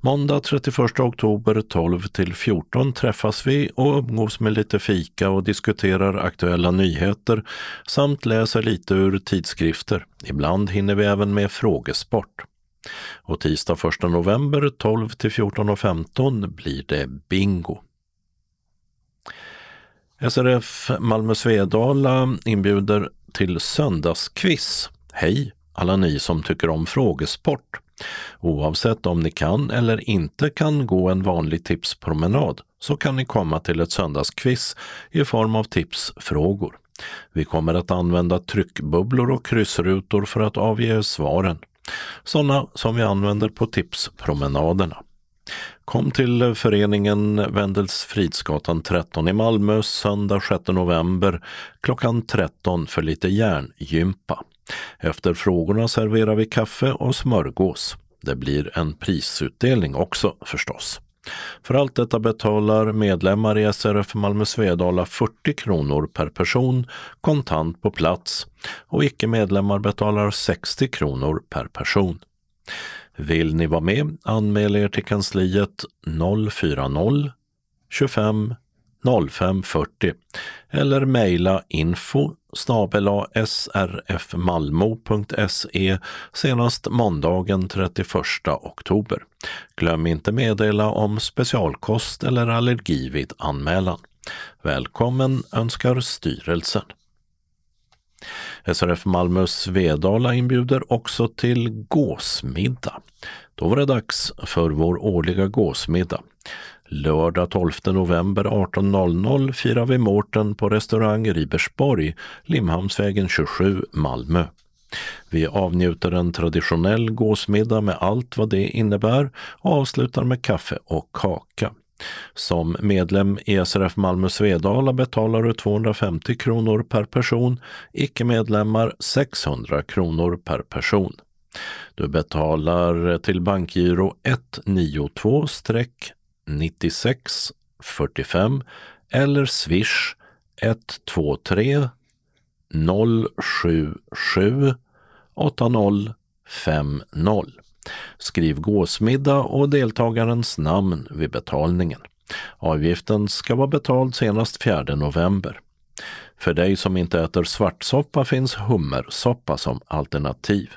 Måndag 31 oktober 12 till 14 träffas vi och umgås med lite fika och diskuterar aktuella nyheter samt läser lite ur tidskrifter. Ibland hinner vi även med frågesport. Och tisdag 1 november 12 till 14.15 blir det bingo. SRF Malmö Svedala inbjuder till söndagsquiz. Hej alla ni som tycker om frågesport! Oavsett om ni kan eller inte kan gå en vanlig tipspromenad så kan ni komma till ett söndagsquiz i form av tipsfrågor. Vi kommer att använda tryckbubblor och kryssrutor för att avge svaren. Sådana som vi använder på tipspromenaderna. Kom till föreningen Wendels Fridsgatan 13 i Malmö söndag 6 november klockan 13 för lite järngympa. Efter frågorna serverar vi kaffe och smörgås. Det blir en prisutdelning också förstås. För allt detta betalar medlemmar i SRF Malmö Svedala 40 kronor per person kontant på plats och icke-medlemmar betalar 60 kronor per person. Vill ni vara med, anmäl er till kansliet 040 25 0540 eller mejla info srfmalmo.se senast måndagen 31 oktober. Glöm inte meddela om specialkost eller allergi vid anmälan. Välkommen önskar styrelsen. SRF Malmö Svedala inbjuder också till gåsmiddag. Då var det dags för vår årliga gåsmiddag. Lördag 12 november 18.00 firar vi Mårten på restaurang Ribersborg, Limhamnsvägen 27, Malmö. Vi avnjuter en traditionell gåsmiddag med allt vad det innebär och avslutar med kaffe och kaka. Som medlem i SRF Malmö Svedala betalar du 250 kronor per person, icke-medlemmar 600 kronor per person. Du betalar till bankgiro 192- 192-9645 eller swish 123 077 8050. Skriv gåsmiddag och deltagarens namn vid betalningen. Avgiften ska vara betald senast 4 november. För dig som inte äter svartsoppa finns hummersoppa som alternativ.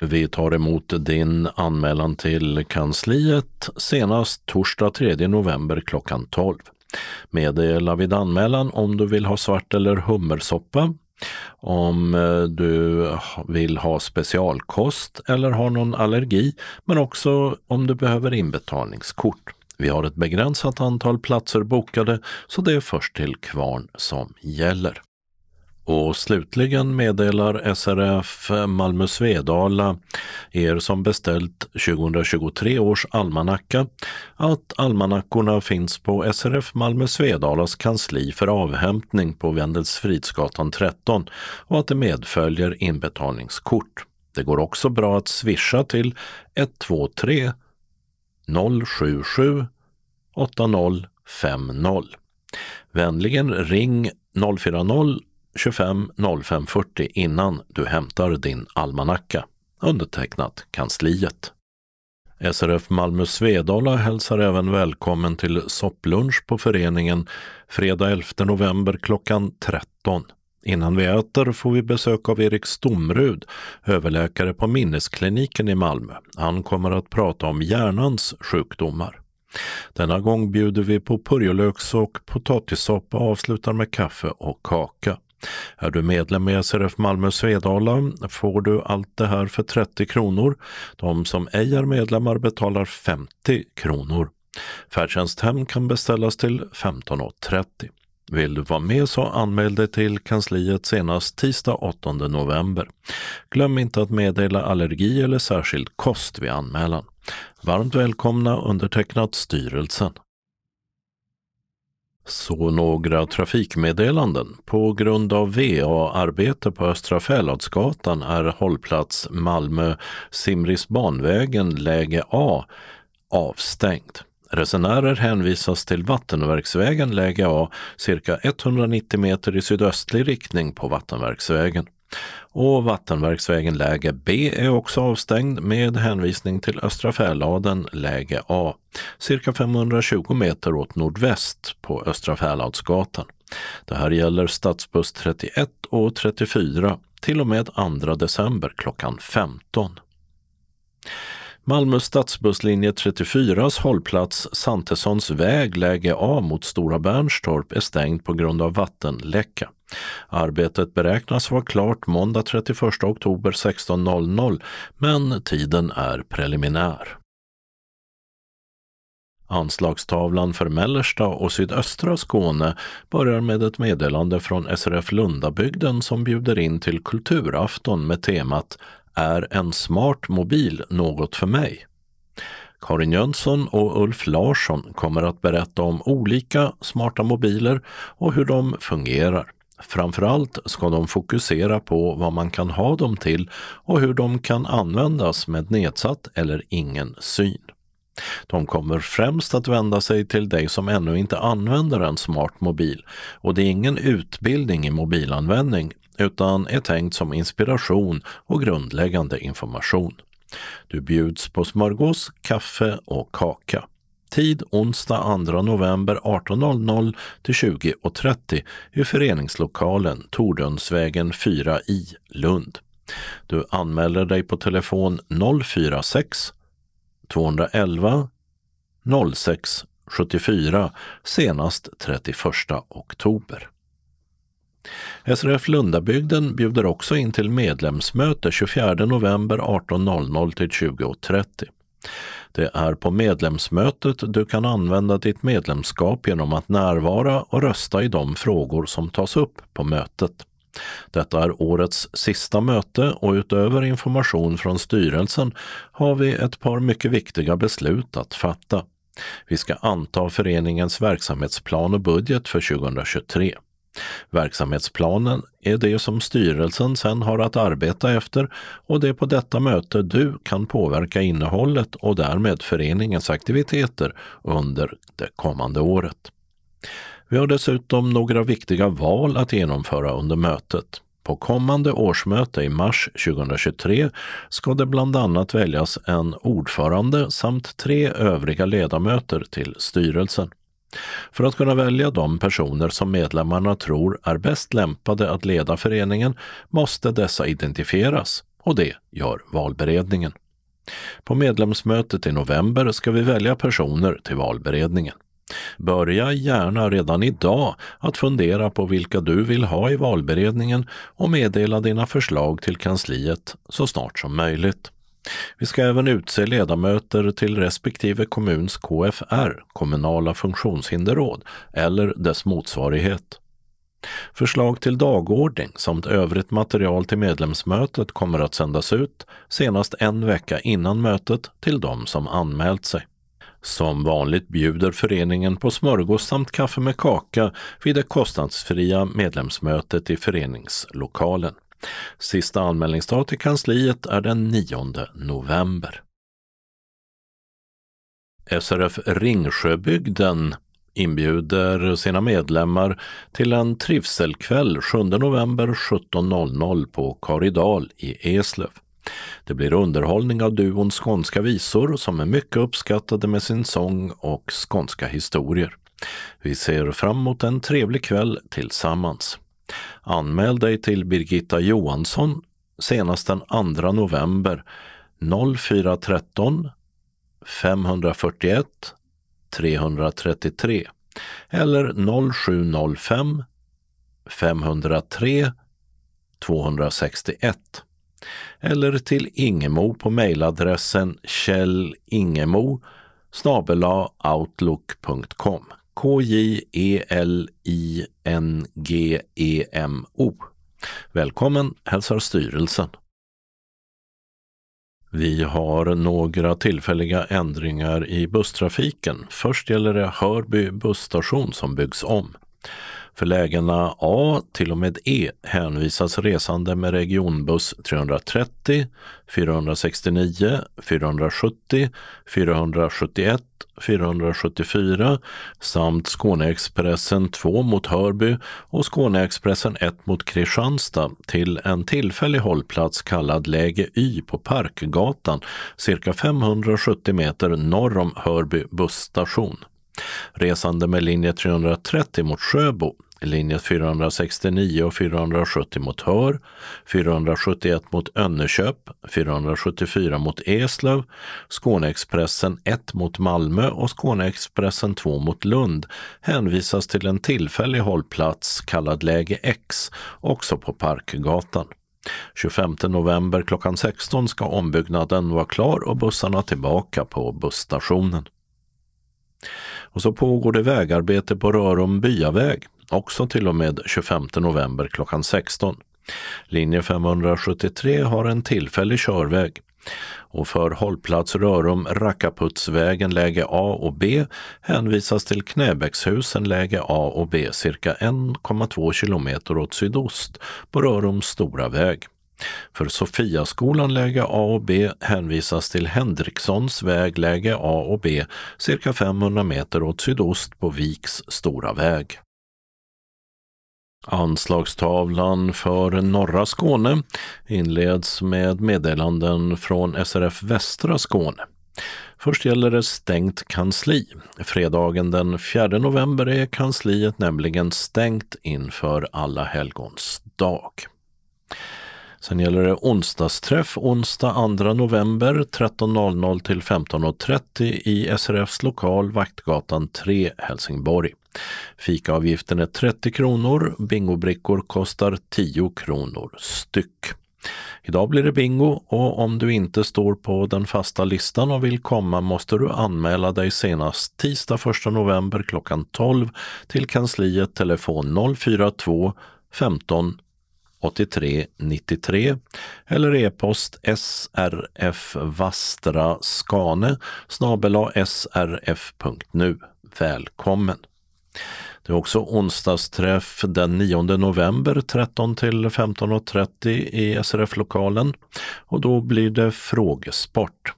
Vi tar emot din anmälan till kansliet senast torsdag 3 november klockan 12. Meddela vid anmälan om du vill ha svart eller hummersoppa, om eh, du vill ha specialkost eller har någon allergi, men också om du behöver inbetalningskort. Vi har ett begränsat antal platser bokade så det är först till kvarn som gäller. Och slutligen meddelar SRF Malmö Svedala er som beställt 2023 års almanacka att almanackorna finns på SRF Malmö Svedalas kansli för avhämtning på Wendelsfridsgatan 13 och att det medföljer inbetalningskort. Det går också bra att swisha till 123 077 8050. Vänligen ring 040 25 05 40 innan du hämtar din almanacka. Undertecknat Kansliet. SRF Malmö Svedala hälsar även välkommen till sopplunch på föreningen fredag 11 november klockan 13. Innan vi äter får vi besök av Erik Stomrud, överläkare på Minneskliniken i Malmö. Han kommer att prata om hjärnans sjukdomar. Denna gång bjuder vi på purjolöks och potatissoppa och avslutar med kaffe och kaka. Är du medlem i SRF Malmö Svedala får du allt det här för 30 kronor. De som ej är medlemmar betalar 50 kronor. Färdtjänsthem kan beställas till 15.30. Vill du vara med så anmäl dig till kansliet senast tisdag 8 november. Glöm inte att meddela allergi eller särskild kost vid anmälan. Varmt välkomna undertecknat styrelsen. Så några trafikmeddelanden. På grund av VA-arbete på Östra Fäladsgatan är hållplats Malmö Simrisbanvägen läge A avstängd. Resenärer hänvisas till Vattenverksvägen läge A cirka 190 meter i sydöstlig riktning på Vattenverksvägen. Och Vattenverksvägen läge B är också avstängd med hänvisning till Östra Fäladen läge A, cirka 520 meter åt nordväst på Östra Färladsgatan. Det här gäller stadsbuss 31 och 34 till och med 2 december klockan 15. Malmö stadsbusslinje 34s hållplats Santessons väg läge A mot Stora Bernstorp är stängd på grund av vattenläcka. Arbetet beräknas vara klart måndag 31 oktober 16.00 men tiden är preliminär. Anslagstavlan för mellersta och sydöstra Skåne börjar med ett meddelande från SRF Lundabygden som bjuder in till kulturafton med temat är en smart mobil något för mig? Karin Jönsson och Ulf Larsson kommer att berätta om olika smarta mobiler och hur de fungerar. Framförallt ska de fokusera på vad man kan ha dem till och hur de kan användas med nedsatt eller ingen syn. De kommer främst att vända sig till dig som ännu inte använder en smart mobil och det är ingen utbildning i mobilanvändning utan är tänkt som inspiration och grundläggande information. Du bjuds på smörgås, kaffe och kaka. Tid onsdag 2 november 18.00 till 20.30 i föreningslokalen Tordönsvägen 4 i Lund. Du anmäler dig på telefon 046 211 06 74 senast 31 oktober. SRF Lundabygden bjuder också in till medlemsmöte 24 november 18.00 till 20.30. Det är på medlemsmötet du kan använda ditt medlemskap genom att närvara och rösta i de frågor som tas upp på mötet. Detta är årets sista möte och utöver information från styrelsen har vi ett par mycket viktiga beslut att fatta. Vi ska anta föreningens verksamhetsplan och budget för 2023. Verksamhetsplanen är det som styrelsen sen har att arbeta efter och det är på detta möte du kan påverka innehållet och därmed föreningens aktiviteter under det kommande året. Vi har dessutom några viktiga val att genomföra under mötet. På kommande årsmöte i mars 2023 ska det bland annat väljas en ordförande samt tre övriga ledamöter till styrelsen. För att kunna välja de personer som medlemmarna tror är bäst lämpade att leda föreningen måste dessa identifieras och det gör valberedningen. På medlemsmötet i november ska vi välja personer till valberedningen. Börja gärna redan idag att fundera på vilka du vill ha i valberedningen och meddela dina förslag till kansliet så snart som möjligt. Vi ska även utse ledamöter till respektive kommuns KFR, kommunala funktionshinderråd, eller dess motsvarighet. Förslag till dagordning samt övrigt material till medlemsmötet kommer att sändas ut senast en vecka innan mötet till de som anmält sig. Som vanligt bjuder föreningen på smörgås samt kaffe med kaka vid det kostnadsfria medlemsmötet i föreningslokalen. Sista anmälningsdag till kansliet är den 9 november. SRF Ringsjöbygden inbjuder sina medlemmar till en trivselkväll 7 november 17.00 på Karidal i Eslöv. Det blir underhållning av duon Skånska visor som är mycket uppskattade med sin sång och skånska historier. Vi ser fram emot en trevlig kväll tillsammans. Anmäl dig till Birgitta Johansson senast den 2 november 0413 541 333 eller 0705 503 261 eller till Ingemo på mejladressen kjellingemo outlook.com K-J-E-L-I-N-G-E-M-O. Välkommen hälsar styrelsen. Vi har några tillfälliga ändringar i busstrafiken. Först gäller det Hörby busstation som byggs om. För lägena A till och med E hänvisas resande med regionbuss 330, 469, 470, 471, 474 samt Skåneexpressen 2 mot Hörby och Skåneexpressen 1 mot Kristianstad till en tillfällig hållplats kallad Läge Y på Parkgatan cirka 570 meter norr om Hörby busstation. Resande med linje 330 mot Sjöbo, linje 469 och 470 mot Hör, 471 mot Önneköp, 474 mot Eslöv, Skåneexpressen 1 mot Malmö och Skåneexpressen 2 mot Lund hänvisas till en tillfällig hållplats kallad Läge X, också på Parkgatan. 25 november klockan 16 ska ombyggnaden vara klar och bussarna tillbaka på busstationen. Och så pågår det vägarbete på Rörum byaväg, också till och med 25 november klockan 16. Linje 573 har en tillfällig körväg och för hållplats Rörum Rackaputsvägen läge A och B hänvisas till Knäbäckshusen läge A och B cirka 1,2 kilometer åt sydost på Rörums stora väg. För Sofiaskolan läge A och B hänvisas till Henrikssons väg läge A och B cirka 500 meter åt sydost på Viks stora väg. Anslagstavlan för norra Skåne inleds med meddelanden från SRF Västra Skåne. Först gäller det stängt kansli. Fredagen den 4 november är kansliet nämligen stängt inför Alla helgons dag. Sen gäller det onsdagsträff onsdag 2 november 13.00 till 15.30 i SRFs lokal Vaktgatan 3 Helsingborg. Fikaavgiften är 30 kronor, bingobrickor kostar 10 kronor styck. Idag blir det bingo och om du inte står på den fasta listan och vill komma måste du anmäla dig senast tisdag 1 november klockan 12 till kansliet telefon 042 15 8393 eller e-post srfvastraskane snabela srf.nu. Välkommen! Det är också onsdagsträff den 9 november 13 till 15.30 i SRF-lokalen och då blir det frågesport.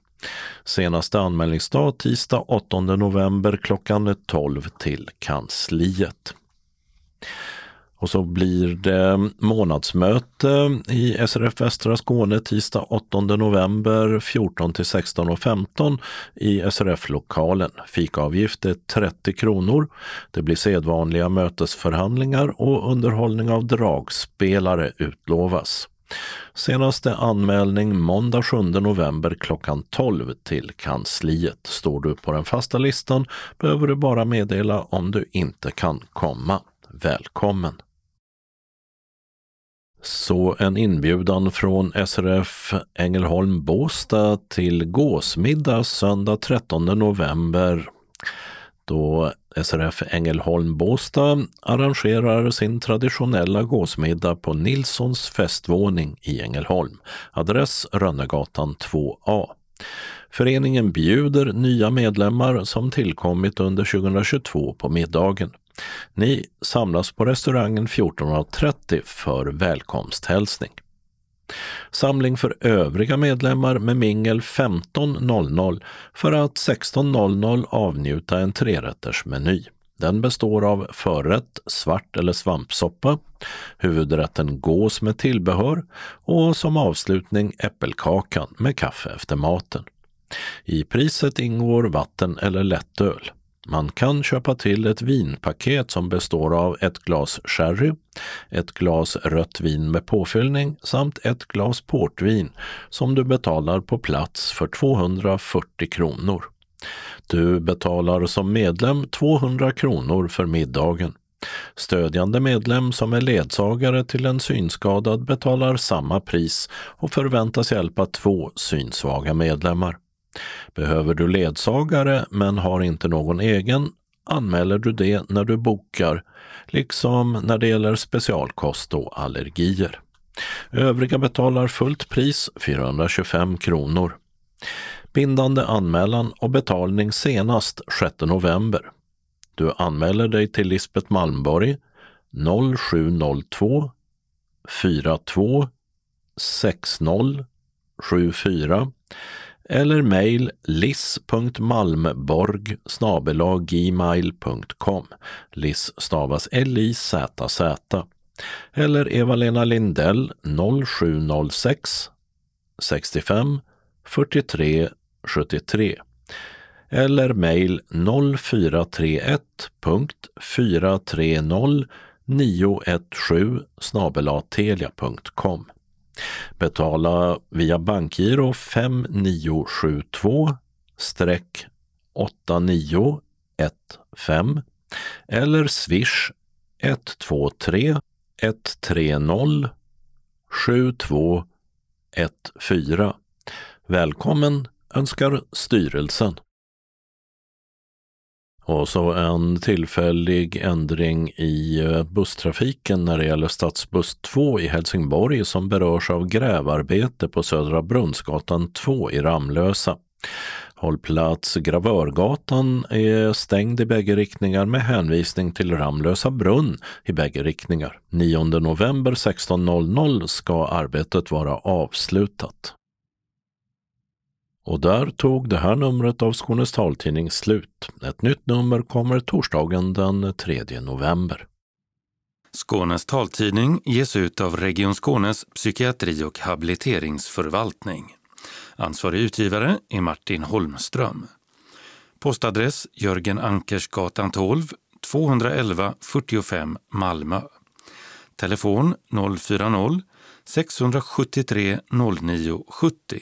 Senaste anmälningsdag tisdag 8 november klockan 12 till kansliet. Och så blir det månadsmöte i SRF Västra Skåne tisdag 8 november 14 till 16.15 i SRF-lokalen. Fikaavgift är 30 kronor. Det blir sedvanliga mötesförhandlingar och underhållning av dragspelare utlovas. Senaste anmälning måndag 7 november klockan 12 till kansliet. Står du på den fasta listan behöver du bara meddela om du inte kan komma. Välkommen! Så en inbjudan från SRF Ängelholm Båstad till gåsmiddag söndag 13 november då SRF Ängelholm Båstad arrangerar sin traditionella gåsmiddag på Nilssons festvåning i Ängelholm. Adress Rönnegatan 2A. Föreningen bjuder nya medlemmar som tillkommit under 2022 på middagen. Ni samlas på restaurangen 14.30 för välkomsthälsning. Samling för övriga medlemmar med mingel 15.00 för att 16.00 avnjuta en trerättersmeny. Den består av förrätt, svart eller svampsoppa, huvudrätten gås med tillbehör och som avslutning äppelkakan med kaffe efter maten. I priset ingår vatten eller lättöl. Man kan köpa till ett vinpaket som består av ett glas sherry, ett glas rött vin med påfyllning samt ett glas portvin som du betalar på plats för 240 kronor. Du betalar som medlem 200 kronor för middagen. Stödjande medlem som är ledsagare till en synskadad betalar samma pris och förväntas hjälpa två synsvaga medlemmar. Behöver du ledsagare men har inte någon egen anmäler du det när du bokar, liksom när det gäller specialkost och allergier. Övriga betalar fullt pris, 425 kronor. Bindande anmälan och betalning senast 6 november. Du anmäler dig till Lisbeth Malmborg 0702 42 60 74 eller mejl liss.malmborg gmail.com. Liss stavas L-I-Z-Z. Eller Eva-Lena Lindell 0706 65 43 73 eller mejl 0431.430 917 snabelatelia.com. Betala via bankgiro 5972 8915 eller swish 123 130 7214. Välkommen önskar styrelsen. Och så en tillfällig ändring i eh, busstrafiken när det gäller stadsbuss 2 i Helsingborg som berörs av grävarbete på Södra Brunnsgatan 2 i Ramlösa. Hållplats Gravörgatan är stängd i bägge riktningar med hänvisning till Ramlösa brunn i bägge riktningar. 9 november 16.00 ska arbetet vara avslutat. Och där tog det här numret av Skånes taltidning slut. Ett nytt nummer kommer torsdagen den 3 november. Skånes taltidning ges ut av Region Skånes psykiatri och habiliteringsförvaltning. Ansvarig utgivare är Martin Holmström. Postadress Jörgen Ankersgatan 12, 211 45 Malmö. Telefon 040-673 0970.